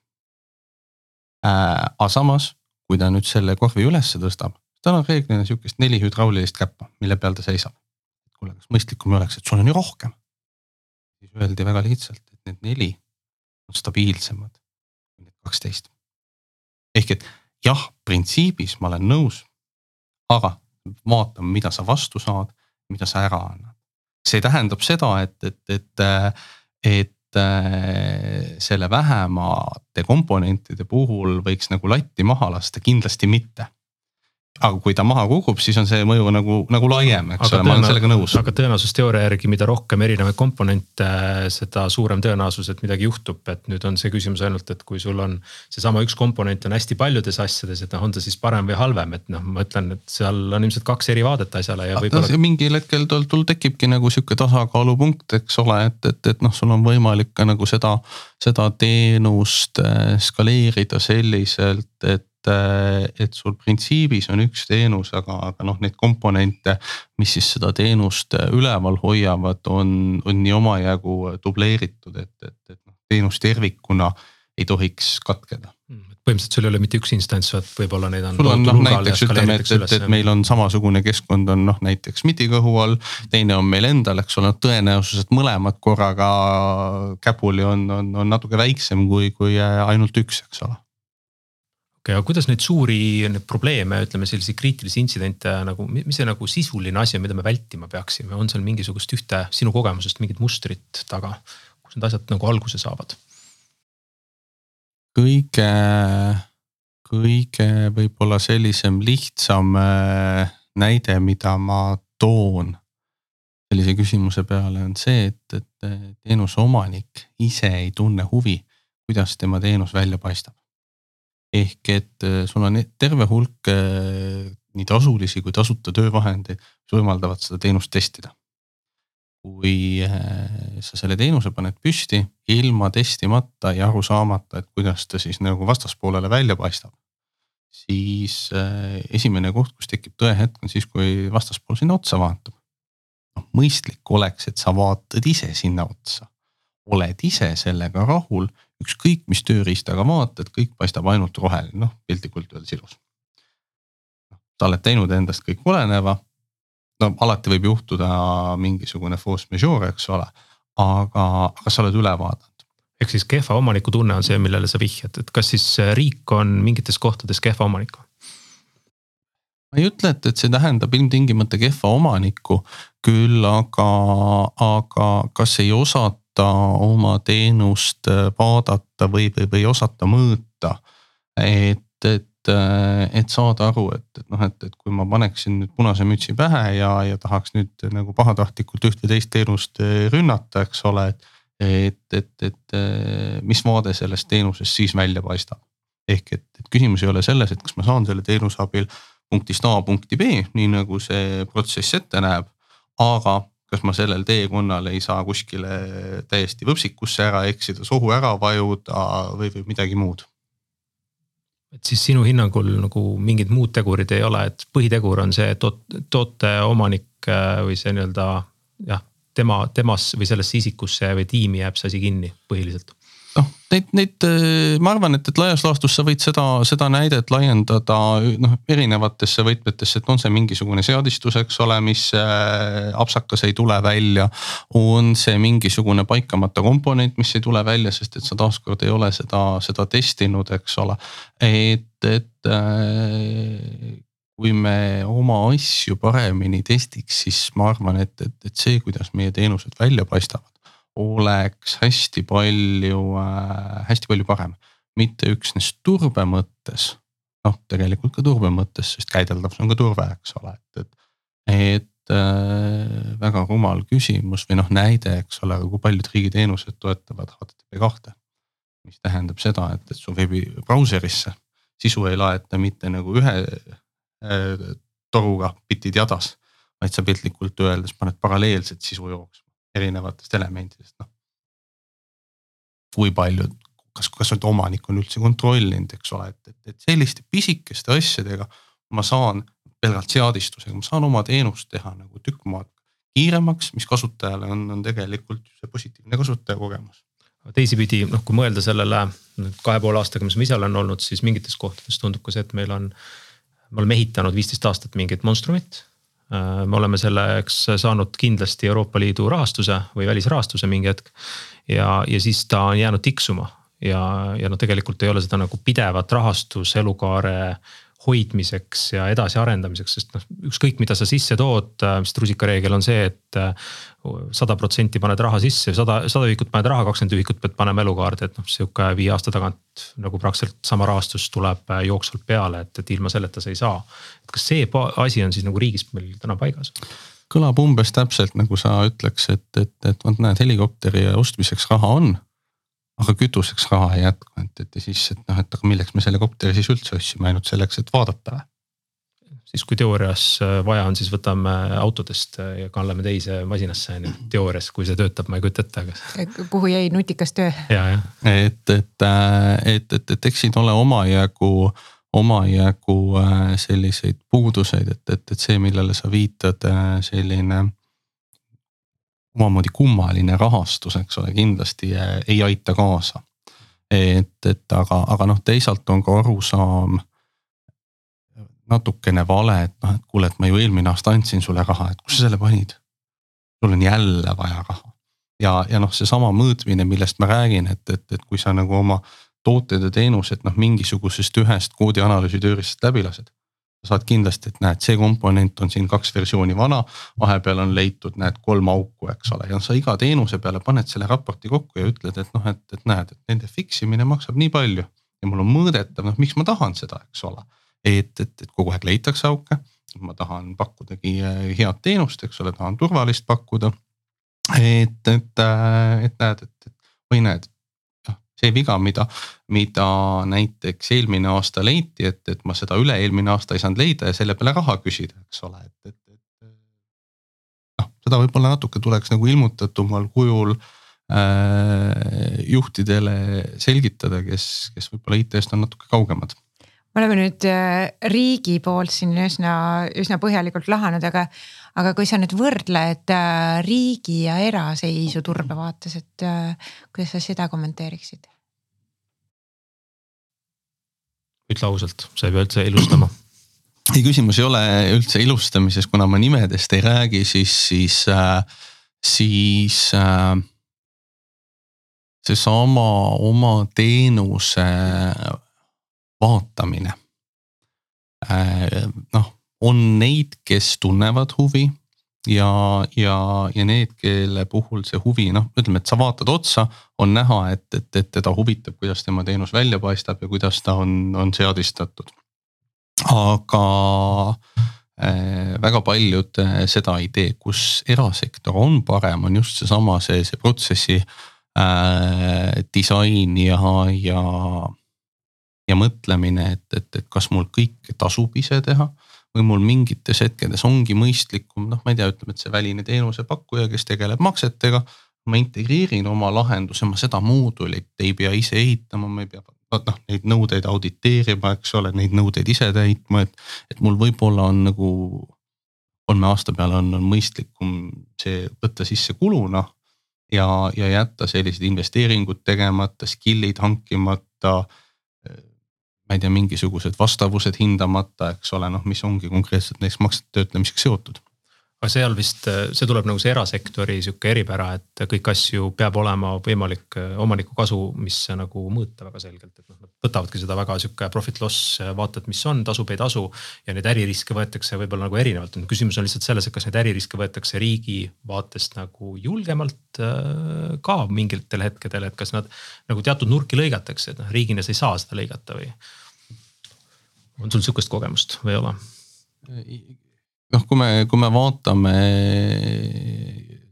äh,. aga samas, kui ta nüüd selle korvi ülesse tõstab, tal on reeglina sihukest neli hüdraulilist käppa, mille peal ta seisab. kuule, kas mõistlikum ei oleks, et sul on ju rohkem? siis öeldi väga lihtsalt, et need neli on stabiilsemad kui need kaksteist. ehk et jah, printsiibis ma olen nõus, aga vaatame, mida sa vastu saad, mida sa ära annad see tähendab seda, et, et, et, et selle vähemate komponentide puhul võiks nagu latti maha lasta, kindlasti mitte aga kui ta maha kukub, siis on see mõju nagu, nagu laiem, eks ole, ma olen sellega nõus.
aga tõenäosusteooria järgi, mida rohkem erinevaid komponente, seda suurem tõenäosus, et midagi juhtub, et nüüd on see küsimus ainult, et kui sul on. seesama üks komponent on hästi paljudes asjades, et noh, on ta siis parem või halvem, et noh, ma ütlen, et seal on ilmselt kaks eri vaadet asjale ja
võib-olla. mingil hetkel tul, tul tekibki nagu sihuke tasakaalupunkt, eks ole, et, et, et noh, sul on võimalik ka nagu seda, seda teenust eh, skaleerida selliselt, et et, et sul printsiibis on üks teenus, aga, aga noh, neid komponente, mis siis seda teenust üleval hoiavad, on, on nii omajagu dubleeritud, et, et, et noh, teenus tervikuna ei tohiks katkeda
hmm, põhimõtteliselt sul ei ole mitte üks instants, vaid võib-olla neid on.
sul on noh näiteks ütleme, et, et, et meil on samasugune keskkond on noh näiteks MIDI kõhu all, teine on meil endal, eks ole, tõenäosus, et mõlemad korraga käpuli on, on, on natuke väiksem kui, kui ainult üks, eks ole
ja kuidas neid suuri neid probleeme, ütleme selliseid kriitilisi intsidente nagu, mis see nagu sisuline asi on, mida me vältima peaksime, on seal mingisugust ühte sinu kogemusest mingit mustrit taga, kus need asjad nagu alguse saavad?
kõige, kõige võib-olla sellisem lihtsam äh, näide, mida ma toon sellise küsimuse peale on see, et, et teenuse omanik ise ei tunne huvi, kuidas tema teenus välja paistab ehk et äh, sul on terve hulk äh, nii tasulisi kui tasuta töövahendeid, mis võimaldavad seda teenust testida. kui äh, sa selle teenuse paned püsti ilma testimata ja aru saamata, et kuidas ta siis nagu vastaspoolele välja paistab. siis esimene koht, kus tekib tõehetk, on siis, kui vastaspool sinna otsa vaatab. noh, mõistlik oleks, et sa vaatad ise sinna otsa, oled ise sellega rahul ükskõik mis tööriistaga vaatad, kõik paistab ainult roheline, noh piltlikult öeldes ilus. Noh, sa oled teinud endast kõik oleneva. no alati võib juhtuda mingisugune force majeure, eks ole, aga, aga sa oled üle vaadanud.
ehk siis kehva omaniku tunne on see, millele sa vihjad, et kas siis riik on mingites kohtades kehva omanik?
ma ei ütle, et, et see tähendab ilmtingimata kehva omanikku, küll aga, aga kas ei osata osata oma teenust äh, vaadata või, või, või osata mõõta. et, et, äh, et saada aru, et, et noh, et, et kui ma paneksin nüüd punase mütsi pähe ja, ja tahaks nüüd nagu pahatahtlikult üht või teist teenust äh, rünnata, eks ole, et et, et, et mis vaade sellest teenusest siis välja paistab. ehk et, et küsimus ei ole selles, et kas ma saan selle teenuse abil punktist A punkti B, nii nagu see protsess ette näeb. aga kas ma sellel teekonnal ei saa kuskile täiesti võpsikusse ära eksida, sohu ära vajuda või, või midagi muud.
et siis sinu hinnangul nagu mingid muud tegurid ei ole, et põhitegur on see toot, toote omanik äh, või see nii-öelda jah, tema, temas või sellesse isikusse või tiimi jääb see asi kinni põhiliselt
noh, neid, neid, äh, ma arvan, et, et laias laastus sa võid seda, seda näidet laiendada noh erinevatesse võtmetesse, et on see mingisugune seadistus, eks ole, mis äh, apsakas ei tule välja. on see mingisugune paikamata komponent, mis ei tule välja, sest et sa taaskord ei ole seda, seda testinud, eks ole. et, et äh, kui me oma asju paremini testiks, siis ma arvan, et, et, et see, kuidas meie teenused välja paistavad oleks hästi palju äh,, hästi palju parem. mitte üksnes turbe mõttes, noh tegelikult ka turbe mõttes, sest käideldav see on ka turve, eks ole, et, et. et äh, väga rumal küsimus või noh, näide, eks ole, kui paljud riigiteenused toetavad HTTP kahte. mis tähendab seda, et, et su veebibrauserisse sisu ei laeta mitte nagu ühe äh, toruga bitid jadas, vaid sa piltlikult öeldes paned paralleelset sisu jooksma erinevatest elementidest, noh. kui paljud, kas, kas nüüd omanik on üldse kontrollinud, eks ole, et, et, et selliste pisikeste asjadega ma saan pelgalt seadistusega, ma saan oma teenust teha nagu tükk maad kiiremaks, mis kasutajale on, on tegelikult see positiivne kasutajakogemus
teisipidi noh, kui mõelda sellele kahe poole aastaga, mis ma ise olen olnud, siis mingites kohtades tundub ka see, et meil on. me oleme ehitanud viisteist aastat mingit monstrumit. Äh, me oleme selleks saanud kindlasti Euroopa Liidu rahastuse või välisrahastuse mingi hetk. ja, ja siis ta on jäänud tiksuma ja, ja no tegelikult ei ole seda nagu pidevat rahastus elukaare hoidmiseks ja edasiarendamiseks, sest noh, ükskõik mida sa sisse tood, vist äh, rusikareegel on see, et äh, sada protsenti paned raha sisse, sada, sada ühikut paned raha, kakskümmend ühikut pead panema elukaarde, et noh, sihuke viie aasta tagant nagu praktiliselt sama rahastus tuleb äh, jooksvalt peale, et, et ilma selleta sa ei saa. et kas see asi on siis nagu riigis meil täna paigas?
kõlab umbes täpselt nagu sa ütleks, et, et, et vot näed, helikopteri ostmiseks raha on aga kütuseks raha ei jätku, et, et ja siis, et noh, et aga milleks me selle kopteri siis üldse ostsime, ainult selleks, et vaadata?
Siis kui teoorias äh, vaja on, siis võtame autodest äh, ja kallame teise masinasse on ju, teoorias, kui see töötab, ma ei kujuta ette,
aga. kuhu jäi nutikas töö.
ja, jah.
et, et, äh, et, et, et eks siin ole omajagu, omajagu selliseid puuduseid, et, et, et see, millele sa viitad, selline omamoodi kummaline rahastus, eks ole, kindlasti ei aita kaasa. et, et aga, aga noh, teisalt on ka arusaam natukene vale, et noh, et kuule, et ma ju eelmine aasta andsin sulle raha, et kus sa selle panid? sul on jälle vaja raha ja, ja noh, seesama mõõtmine, millest ma räägin, et, et, et kui sa nagu oma tooted ja teenused noh, mingisugusest ühest koodianalüüsi tööriistast läbi lased saad kindlasti, et näed, see komponent on siin kaks versiooni vana, vahepeal on leitud, näed kolm auku, eks ole, ja sa iga teenuse peale paned selle raporti kokku ja ütled, et noh, et, et näed, et nende fix imine maksab nii palju. ja mul on mõõdetav, noh, miks ma tahan seda, eks ole. Et, et, et kogu aeg leitakse auke, ma tahan pakkudagi äh, head teenust, eks ole, tahan turvalist pakkuda. et, et, äh, et näed, et, et või näed see viga, mida, mida näiteks eelmine aasta leiti, et, et ma seda üle-eelmine aasta ei saanud leida ja selle peale raha küsida, eks ole, et, et, et. noh, seda võib-olla natuke tuleks nagu ilmutatumal kujul äh, juhtidele selgitada, kes, kes võib-olla IT-st on natuke kaugemad
me oleme nüüd äh, riigi poolt siin üsna, üsna põhjalikult lahanud, aga, aga kui sa nüüd võrdled äh, riigi ja eraseisu turbe vaates, et äh, kuidas sa seda kommenteeriksid?
ütle ausalt, sa ei pea üldse ilustama
ei, küsimus ei ole üldse ilustamises, kuna ma nimedest ei räägi, siis, siis äh,, siis äh, seesama oma teenuse vaatamine. Äh, noh, on neid, kes tunnevad huvi ja, ja, ja need, kelle puhul see huvi noh, ütleme, et sa vaatad otsa, on näha, et, et, et teda huvitab, kuidas tema teenus välja paistab ja kuidas ta on, on seadistatud. aga äh, väga paljud äh, seda ei tee, kus erasektor on parem, on just seesama see, see protsessi äh, disain ja, ja ja mõtlemine, et, et, et kas mul kõike tasub ise teha või mul mingites hetkedes ongi mõistlikum, noh, ma ei tea, ütleme, et see väline teenusepakkuja, kes tegeleb maksetega. ma integreerin oma lahenduse, ma seda moodulit ei pea ise ehitama, ma ei pea noh neid nõudeid auditeerima, eks ole, neid nõudeid ise täitma, et, et mul võib-olla on nagu kolme aasta peale on, on mõistlikum see võtta sisse kuluna ja, ja jätta sellised investeeringud tegemata, skill'id hankimata ma ei tea, mingisugused vastavused hindamata, eks ole, noh, mis ongi konkreetselt näiteks maksete töötlemisega seotud
aga seal vist, see tuleb nagu see erasektori sihuke eripära, et kõiki asju peab olema võimalik omaniku kasu, mis nagu mõõta väga selgelt, et noh, nad võtavadki seda väga sihuke profit loss vaata, et mis on, tasub, ei tasu. ja neid äririske võetakse võib-olla nagu erinevalt, küsimus on lihtsalt selles, et kas neid äririske võetakse riigi vaatest nagu julgemalt äh, ka mingitel hetkedel, et kas nad nagu teatud nurki lõigatakse, et noh riigina sa ei saa seda lõigata või. on sul sihukest kogemust või ei ole?
Noh, kui me, kui me vaatame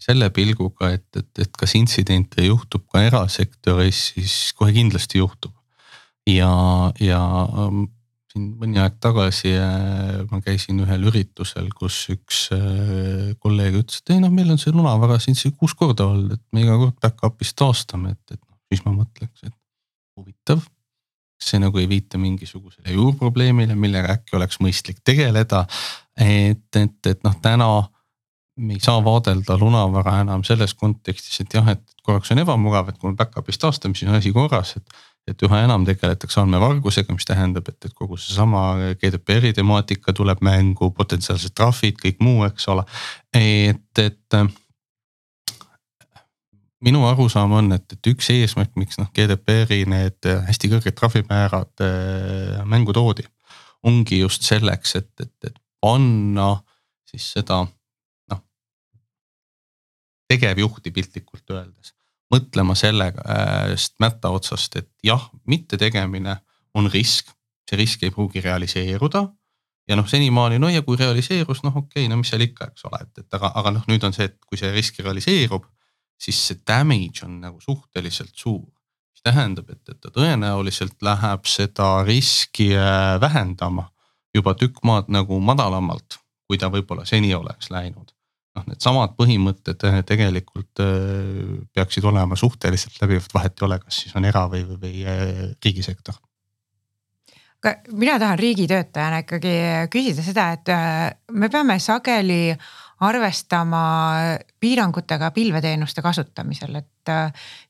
selle pilguga, et, et, et kas intsidente juhtub ka erasektoris, siis kohe kindlasti juhtub. ja, ja ähm, siin mõni aeg tagasi äh, ma käisin ühel üritusel, kus üks äh, kolleeg ütles, et ei noh, meil on see lunavara siin kuus korda olnud, et me iga kord back-up'is taastame, et, et noh, siis ma mõtleks, et huvitav. See nagu ei viita mingisugusele juurprobleemile, millega äkki oleks mõistlik tegeleda. et, et, et noh, täna me ei saa vaadelda lunavara enam selles kontekstis, et jah, et korraks on ebamugav, et kui on back-up'is taastamisel on asi korras, et. et üha enam tegeletakse andmevargusega, mis tähendab, et, et kogu seesama GDPR-i temaatika tuleb mängu, potentsiaalsed trahvid, kõik muu, eks ole. et, et minu arusaam on, et, et üks eesmärk, miks noh GDPR-i need hästi kõrged trahvimäärad äh, mängu toodi. ongi just selleks, et, et, et panna siis seda tegevjuhti piltlikult öeldes mõtlema sellest mätta otsast, et jah, mittetegemine on risk, see risk ei pruugi realiseeruda. ja noh, senimaani no ja kui realiseerus, noh okei okay,, no mis seal ikka, eks ole, et, et aga, aga noh, nüüd on see, et kui see risk realiseerub, siis see damage on nagu suhteliselt suur. mis tähendab, et, et ta tõenäoliselt läheb seda riski äh, vähendama juba tükk maad nagu madalamalt, kui ta võib-olla seni oleks läinud noh, needsamad põhimõtted eh, tegelikult eh, peaksid olema suhteliselt läbivad, vahet ei ole, kas siis on era või, või, või riigisektor.
aga mina tahan riigitöötajana ikkagi küsida seda, et me peame sageli arvestama piirangutega pilveteenuste kasutamisel, et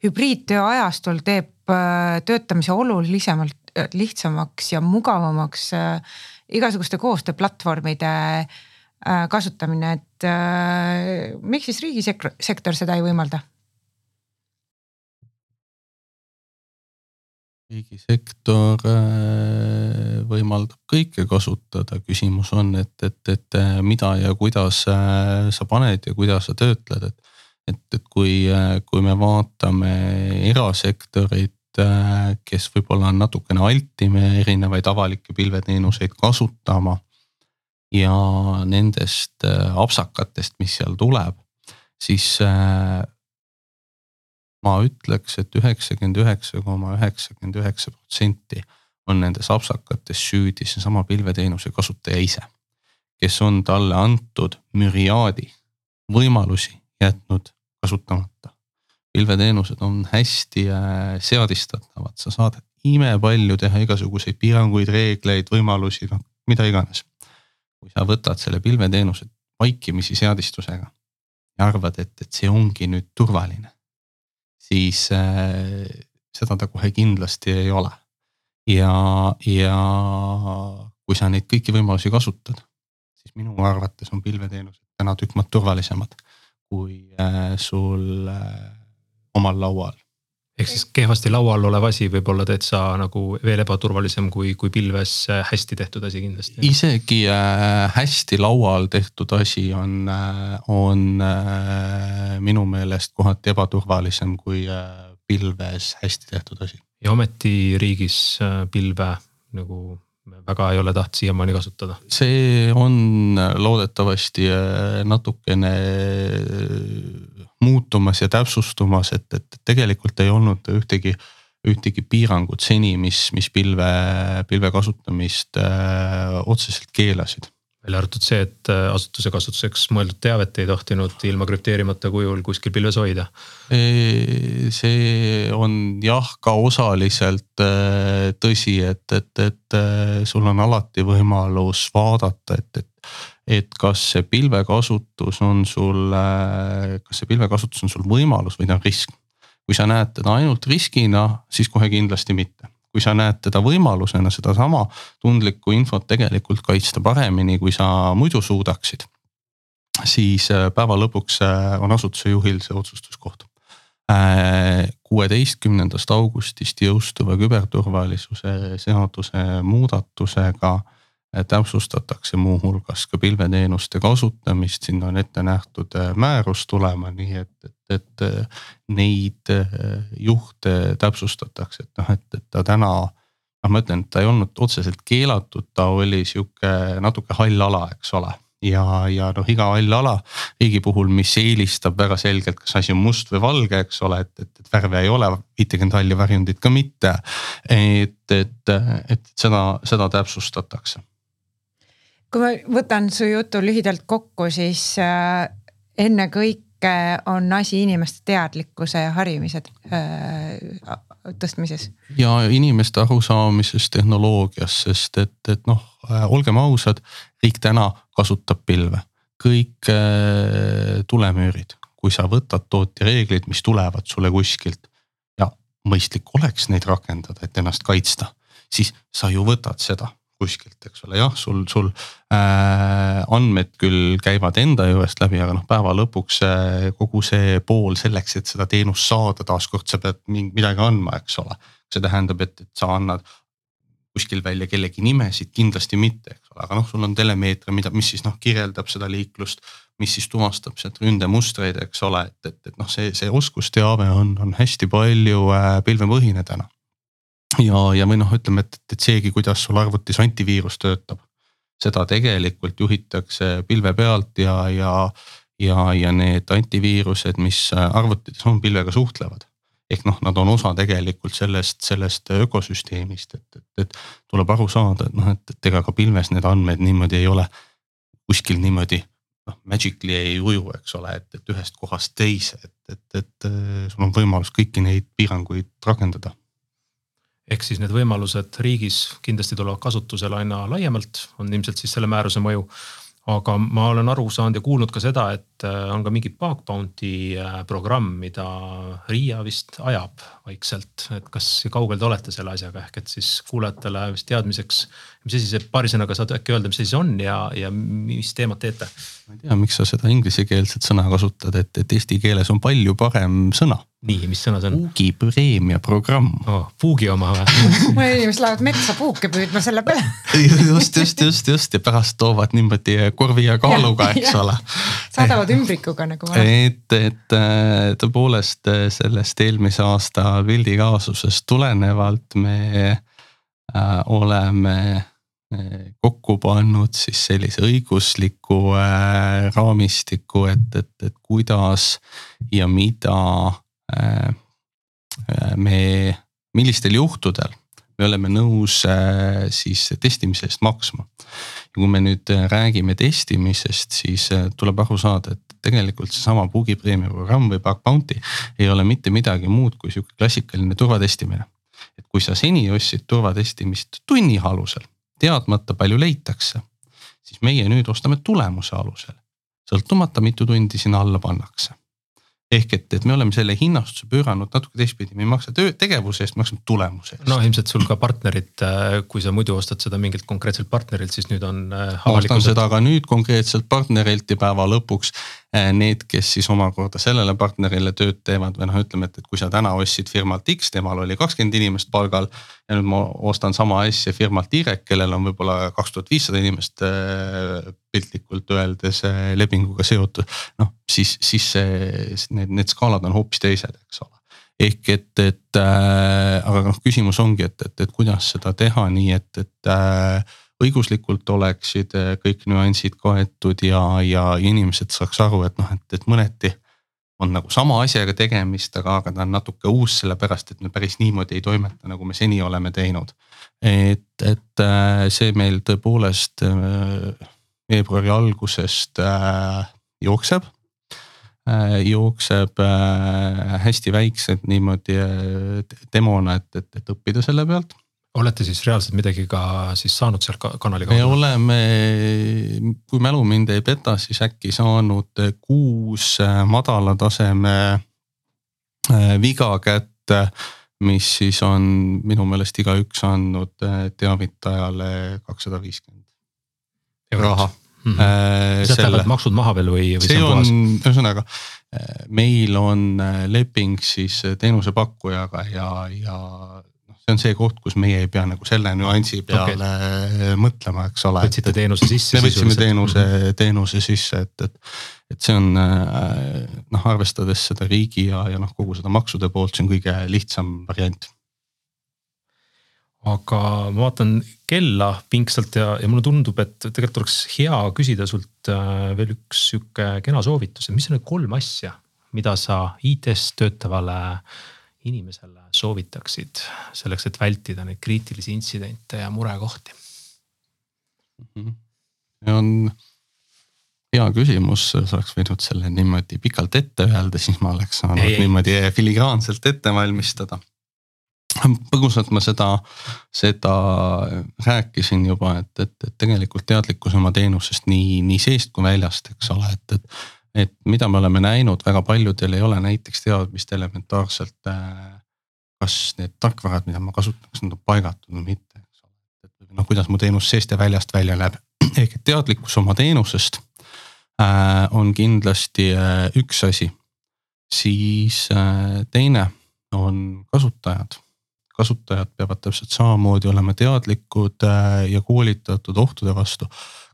hübriidtöö ajastul teeb töötamise olulisemalt lihtsamaks ja mugavamaks igasuguste koostööplatvormide Äh, kasutamine, et äh, miks siis riigisektor seda ei võimalda?
Riigisektor äh, võimaldab kõike kasutada, küsimus on, et, et, et mida ja kuidas sa paned ja kuidas sa töötled, et. et, et kui, kui me vaatame erasektorit, kes võib-olla on natukene altim erinevaid avalikke pilveteenuseid kasutama ja nendest äh, apsakatest, mis seal tuleb, siis äh, ma ütleks et, et üheksakümmend üheksa koma üheksakümmend üheksa protsenti on nendes apsakates süüdi seesama pilveteenuse kasutaja ise. kes on talle antud müriaadi võimalusi jätnud kasutamata. pilveteenused on hästi äh, seadistatavad, sa saad imepalju teha igasuguseid piiranguid, reegleid, võimalusi, noh mida iganes kui sa võtad selle pilveteenuse vaikimisi seadistusega ja arvad, et, et see ongi nüüd turvaline, siis äh, seda ta kohe kindlasti ei ole. ja, ja kui sa neid kõiki võimalusi kasutad, siis minu arvates on pilveteenused täna tükk maad turvalisemad kui äh, sul äh, omal laual
ehk siis kehvasti laual olev asi võib olla täitsa nagu veel ebaturvalisem kui, kui pilves äh, hästi tehtud asi kindlasti.
isegi äh, hästi laual tehtud asi on äh,, on minu meelest kohati ebaturvalisem kui pilves hästi tehtud asi.
ja ometi riigis pilve nagu väga ei ole tahtnud siiamaani kasutada.
see on loodetavasti natukene muutumas ja täpsustumas, et, et tegelikult ei olnud ühtegi, ühtegi piirangut seni, mis, mis pilve, pilve kasutamist öö, äh, otseselt keelasid
välja arvatud see, et äh, asutuse kasutuseks mõeldud teavet ei tohtinud ilma krüpteerimata kujul kuskil pilves hoida.
see on jah, ka osaliselt äh, tõsi, et, et, et sul on alati võimalus vaadata, et, et et kas see pilvekasutus on sul, kas see pilvekasutus on sul võimalus või ta on risk. kui sa näed teda ainult riskina, siis kohe kindlasti mitte. kui sa näed teda võimalusena sedasama tundlikku infot tegelikult kaitsta paremini, kui sa muidu suudaksid. siis äh, päeva lõpuks äh, on asutuse juhil see otsustuskoht äh, kuueteistkümnendast augustist jõustuva küberturvalisuse seaduse muudatusega täpsustatakse muuhulgas ka pilveteenuste kasutamist, sinna on ette nähtud äh, määrus tulema, nii et, et, et äh, neid äh, juhte täpsustatakse, et noh, et, et ta täna. noh, ma ütlen, et ta ei olnud otseselt keelatud, ta oli sihuke natuke hall ala, eks ole. ja, ja noh, iga hall ala riigi puhul, mis eelistab väga selgelt, kas asi on must või valge, eks ole, et, et, et värve ei ole, viitekümmet halli varjundit ka mitte. et, et, et seda, seda täpsustatakse.
Kui ma võtan su jutu lühidalt kokku, siis äh, ennekõike on asi inimeste teadlikkuse ja harimise äh, tõstmises.
ja inimeste arusaamises tehnoloogias, sest et, et noh, äh, olgem ausad, riik täna kasutab pilve. kõik tulemüürid, kui sa võtad tootjareeglid, mis tulevad sulle kuskilt ja mõistlik oleks neid rakendada, et ennast kaitsta, siis sa ju võtad seda kuskilt, eks ole, jah, sul, sul äh, andmed küll käivad enda juurest läbi, aga noh, päeva lõpuks äh, kogu see pool selleks, et seda teenust saada, taaskord sa pead midagi andma, eks ole. see tähendab, et, et sa annad kuskil välja kellegi nimesid, kindlasti mitte, eks ole, aga noh, sul on telemeetria, mida, mis siis noh, kirjeldab seda liiklust. mis siis tuvastab sealt ründemustreid, eks ole, et, et, et noh, see, see oskusteave on, on hästi palju äh, pilvepõhine täna ja, ja või noh, ütleme, et, et seegi, kuidas sul arvutis antiviirus töötab, seda tegelikult juhitakse pilve pealt ja, ja, ja, ja need antiviirused, mis arvutites on, pilvega suhtlevad. ehk noh, nad on osa tegelikult sellest, sellest ökosüsteemist, et, et, et tuleb aru saada, et noh, et, et ega ka pilves need andmed niimoodi ei ole kuskil niimoodi noh, magically ei uju, eks ole, et, et ühest kohast teise, et, et, et sul on võimalus kõiki neid piiranguid rakendada
ehk siis need võimalused riigis kindlasti tulevad kasutusele aina laiemalt, on ilmselt siis selle määruse mõju aga ma olen aru saanud ja kuulnud ka seda, et äh, on ka mingi bug bounty äh, programm, mida RIA vist ajab vaikselt, et kas kaugel te olete selle asjaga, ehk et siis kuulajatele vist teadmiseks. mis asi see, paari sõnaga saad äkki öelda, mis asi see on ja, ja mis teemat teete?
ma ei tea, miks sa seda inglisekeelset sõna kasutad, et, et eesti keeles on palju parem sõna
nii, mis sõna see on?
puugipreemia programm
oh,. puugi oma või
mõned inimesed lähevad metsa puuke püüdma selle peale
just, just, just, just ja pärast toovad niimoodi korvi ja kaaluga, eks ja. ole.
saadavad ümbrikuga nagu.
et, et äh, tõepoolest äh, sellest eelmise aasta pildi kaasusest tulenevalt me äh, oleme äh, kokku pannud siis sellise õigusliku äh, raamistiku, et, et, et kuidas ja mida me, millistel juhtudel me oleme nõus äh, siis testimise eest maksma. ja kui me nüüd räägime testimisest, siis tuleb aru saada, et tegelikult seesama bugipreemia programm või bug bounty ei ole mitte midagi muud kui sihuke klassikaline turvatestimine. et kui sa seni ostsid turvatestimist tunni alusel, teadmata palju leitakse, siis meie nüüd ostame tulemuse alusel, sõltumata mitu tundi sinna alla pannakse ehk et, et me oleme selle hinnastuse pööranud natuke teistpidi, me ei maksa töö, tegevuse eest, maksame tulemuse eest.
no ilmselt sul ka partnerid, äh, kui sa muidu ostad seda mingilt konkreetselt partnerilt, siis nüüd on.
Äh, ma ostan seda ka nüüd konkreetselt partnerilt ja päeva lõpuks need, kes siis omakorda sellele partnerile tööd teevad või noh, ütleme, et, et kui sa täna ostsid firmalt X, temal oli kakskümmend inimest palgal. ja nüüd ma ostan sama asja firmalt Y, kellel on võib-olla kaks tuhat viissada inimest piltlikult öeldes lepinguga seotud. noh, siis, siis see, need, need skaalad on hoopis teised, eks ole ehk et, et äh, aga noh, küsimus ongi, et, et, et kuidas seda teha nii, et, et äh, õiguslikult oleksid äh, kõik nüansid kaetud ja, ja inimesed saaks aru, et noh, et, et mõneti on nagu sama asjaga tegemist, aga, aga ta on natuke uus, sellepärast et me päris niimoodi ei toimeta, nagu me seni oleme teinud. et, et äh, see meil tõepoolest äh, veebruari algusest äh, jookseb jookseb hästi väiksed niimoodi demona, et, et, et õppida selle pealt
olete siis reaalselt midagi ka siis saanud sealt kanali
kaudu? me oleme, kui mälu mind ei peta, siis äkki saanud kuus äh, madala taseme äh, viga kätte, mis siis on minu meelest igaüks andnud teavitajale kakssada viiskümmend raha
mm. -hmm. sealt lähevad maksud maha veel või, või
see on, ühesõnaga meil on leping siis teenusepakkujaga ja, ja see on see koht, kus meie ei pea nagu selle nüansi peale okay. mõtlema, eks ole.
võtsite teenuse sisse?
me võtsime teenuse, mhm. teenuse sisse, et, et, et see on noh, arvestades seda riigi ja, ja noh, kogu seda maksude poolt, see on kõige lihtsam variant
aga ma vaatan kella pingsalt ja, ja mulle tundub, et tegelikult oleks hea küsida sult äh, veel üks sihuke kena soovitus, et mis on need kolm asja, mida sa IT-s töötavale inimesele soovitaksid selleks, et vältida neid kriitilisi intsidente ja murekohti?
-hmm. see on hea küsimus, sa oleks võinud selle niimoodi pikalt ette öelda, siis ma oleks saanud ei, niimoodi filigraanselt ette valmistada põgusalt ma seda, seda rääkisin juba, et, et, et tegelikult teadlikkus oma teenusest nii, nii seest kui väljast, eks ole, et, et. et mida me oleme näinud, väga paljudel ei ole näiteks teadmist elementaarselt. Äh, kas need tarkvarad, mida ma kasutan, kas nad on paigatud või mitte, eks ole. et noh, kuidas mu teenus seest ja väljast välja näeb, ehk et teadlikkus oma teenusest äh, on kindlasti äh, üks asi. siis äh, teine on kasutajad kasutajad peavad täpselt samamoodi olema teadlikud äh, ja koolitatud ohtude vastu.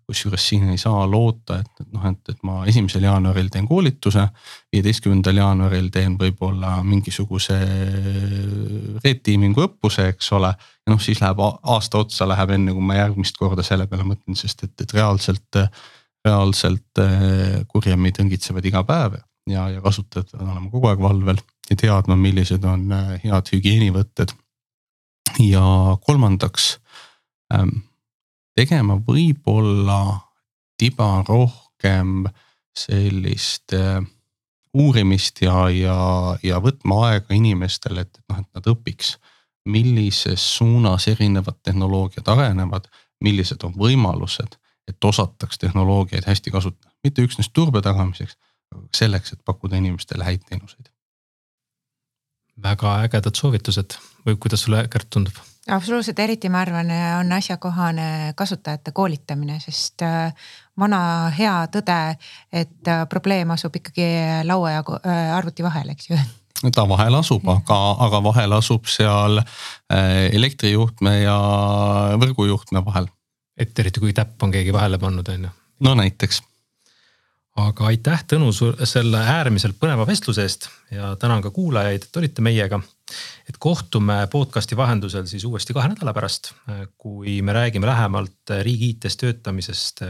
Kusjuures siin ei saa loota, et, et noh, et, et ma esimesel jaanuaril teen koolituse, viieteistkümnendal jaanuaril teen võib-olla mingisuguse red teaming'u õppuse, eks ole. ja noh, siis läheb aasta otsa läheb enne, kui ma järgmist korda selle peale mõtlen, sest et, et reaalselt, reaalselt äh, kurjamid õngitsevad iga päev ja, ja kasutajad peavad olema kogu aeg valvel ja teadma, millised on äh, head hügieenivõtted ja kolmandaks ähm, tegema võib-olla tiba rohkem sellist äh, uurimist ja, ja, ja võtma aega inimestele, et noh, et nad õpiks. millises suunas erinevad tehnoloogiad arenevad, millised on võimalused, et osataks tehnoloogiaid hästi kasutada, mitte üksnes turbe tagamiseks, aga selleks, et pakkuda inimestele häid teenuseid
väga ägedad soovitused või kuidas sulle, Kärt, tundub?
Absoluutselt, eriti ma arvan, on asjakohane kasutajate koolitamine, sest äh, vana hea tõde, et äh, probleem asub ikkagi laua ja äh, arvuti vahel, eks ju
ta vahel asub, aga, aga vahel asub seal elektrijuhtme ja võrgujuhtme vahel.
et eriti kui täpp on keegi vahele pannud, on ju.
no näiteks
aga aitäh, Tõnu, selle äärmiselt põneva vestluse eest ja tänan ka kuulajaid, et olite meiega. Et kohtume podcast'i vahendusel siis uuesti kahe nädala pärast, kui me räägime lähemalt riigi IT-s töötamisest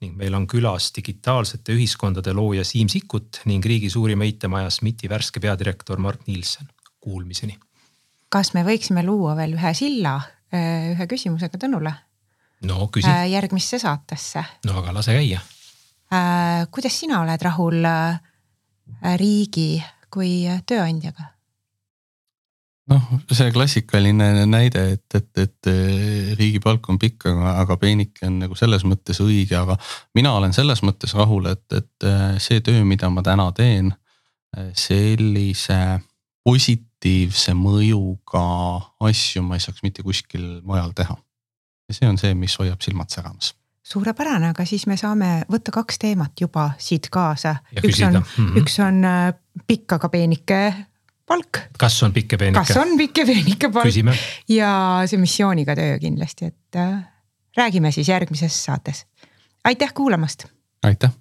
ning meil on külas digitaalsete ühiskondade looja Siim Sikkut ning riigi suurima IT-maja SMIT-i värske peadirektor Mart Nielsen. Kuulmiseni.
kas me võiksime luua veel ühe silla ühe küsimusega Tõnule?
no küsi.
järgmisse saatesse.
no aga lase käia
Äh, kuidas sina oled rahul äh, riigi kui tööandjaga?
Noh, see klassikaline näide, et, et, et äh, riigi palk on pikk, aga, aga peenike on nagu selles mõttes õige, aga mina olen selles mõttes rahul, et, et see töö, mida ma täna teen, sellise positiivse mõjuga asju ma ei saaks mitte kuskil mujal teha. ja see on see, mis hoiab silmad säramas
suurepärane, aga siis me saame võtta kaks teemat juba siit kaasa. üks on mm, -hmm. üks on äh, pikk, aga peenike palk.
kas on pikk ja peenike?
kas on pikk ja peenike palk? ja see missiooniga töö kindlasti, et äh, räägime siis järgmises saates. aitäh kuulamast.
aitäh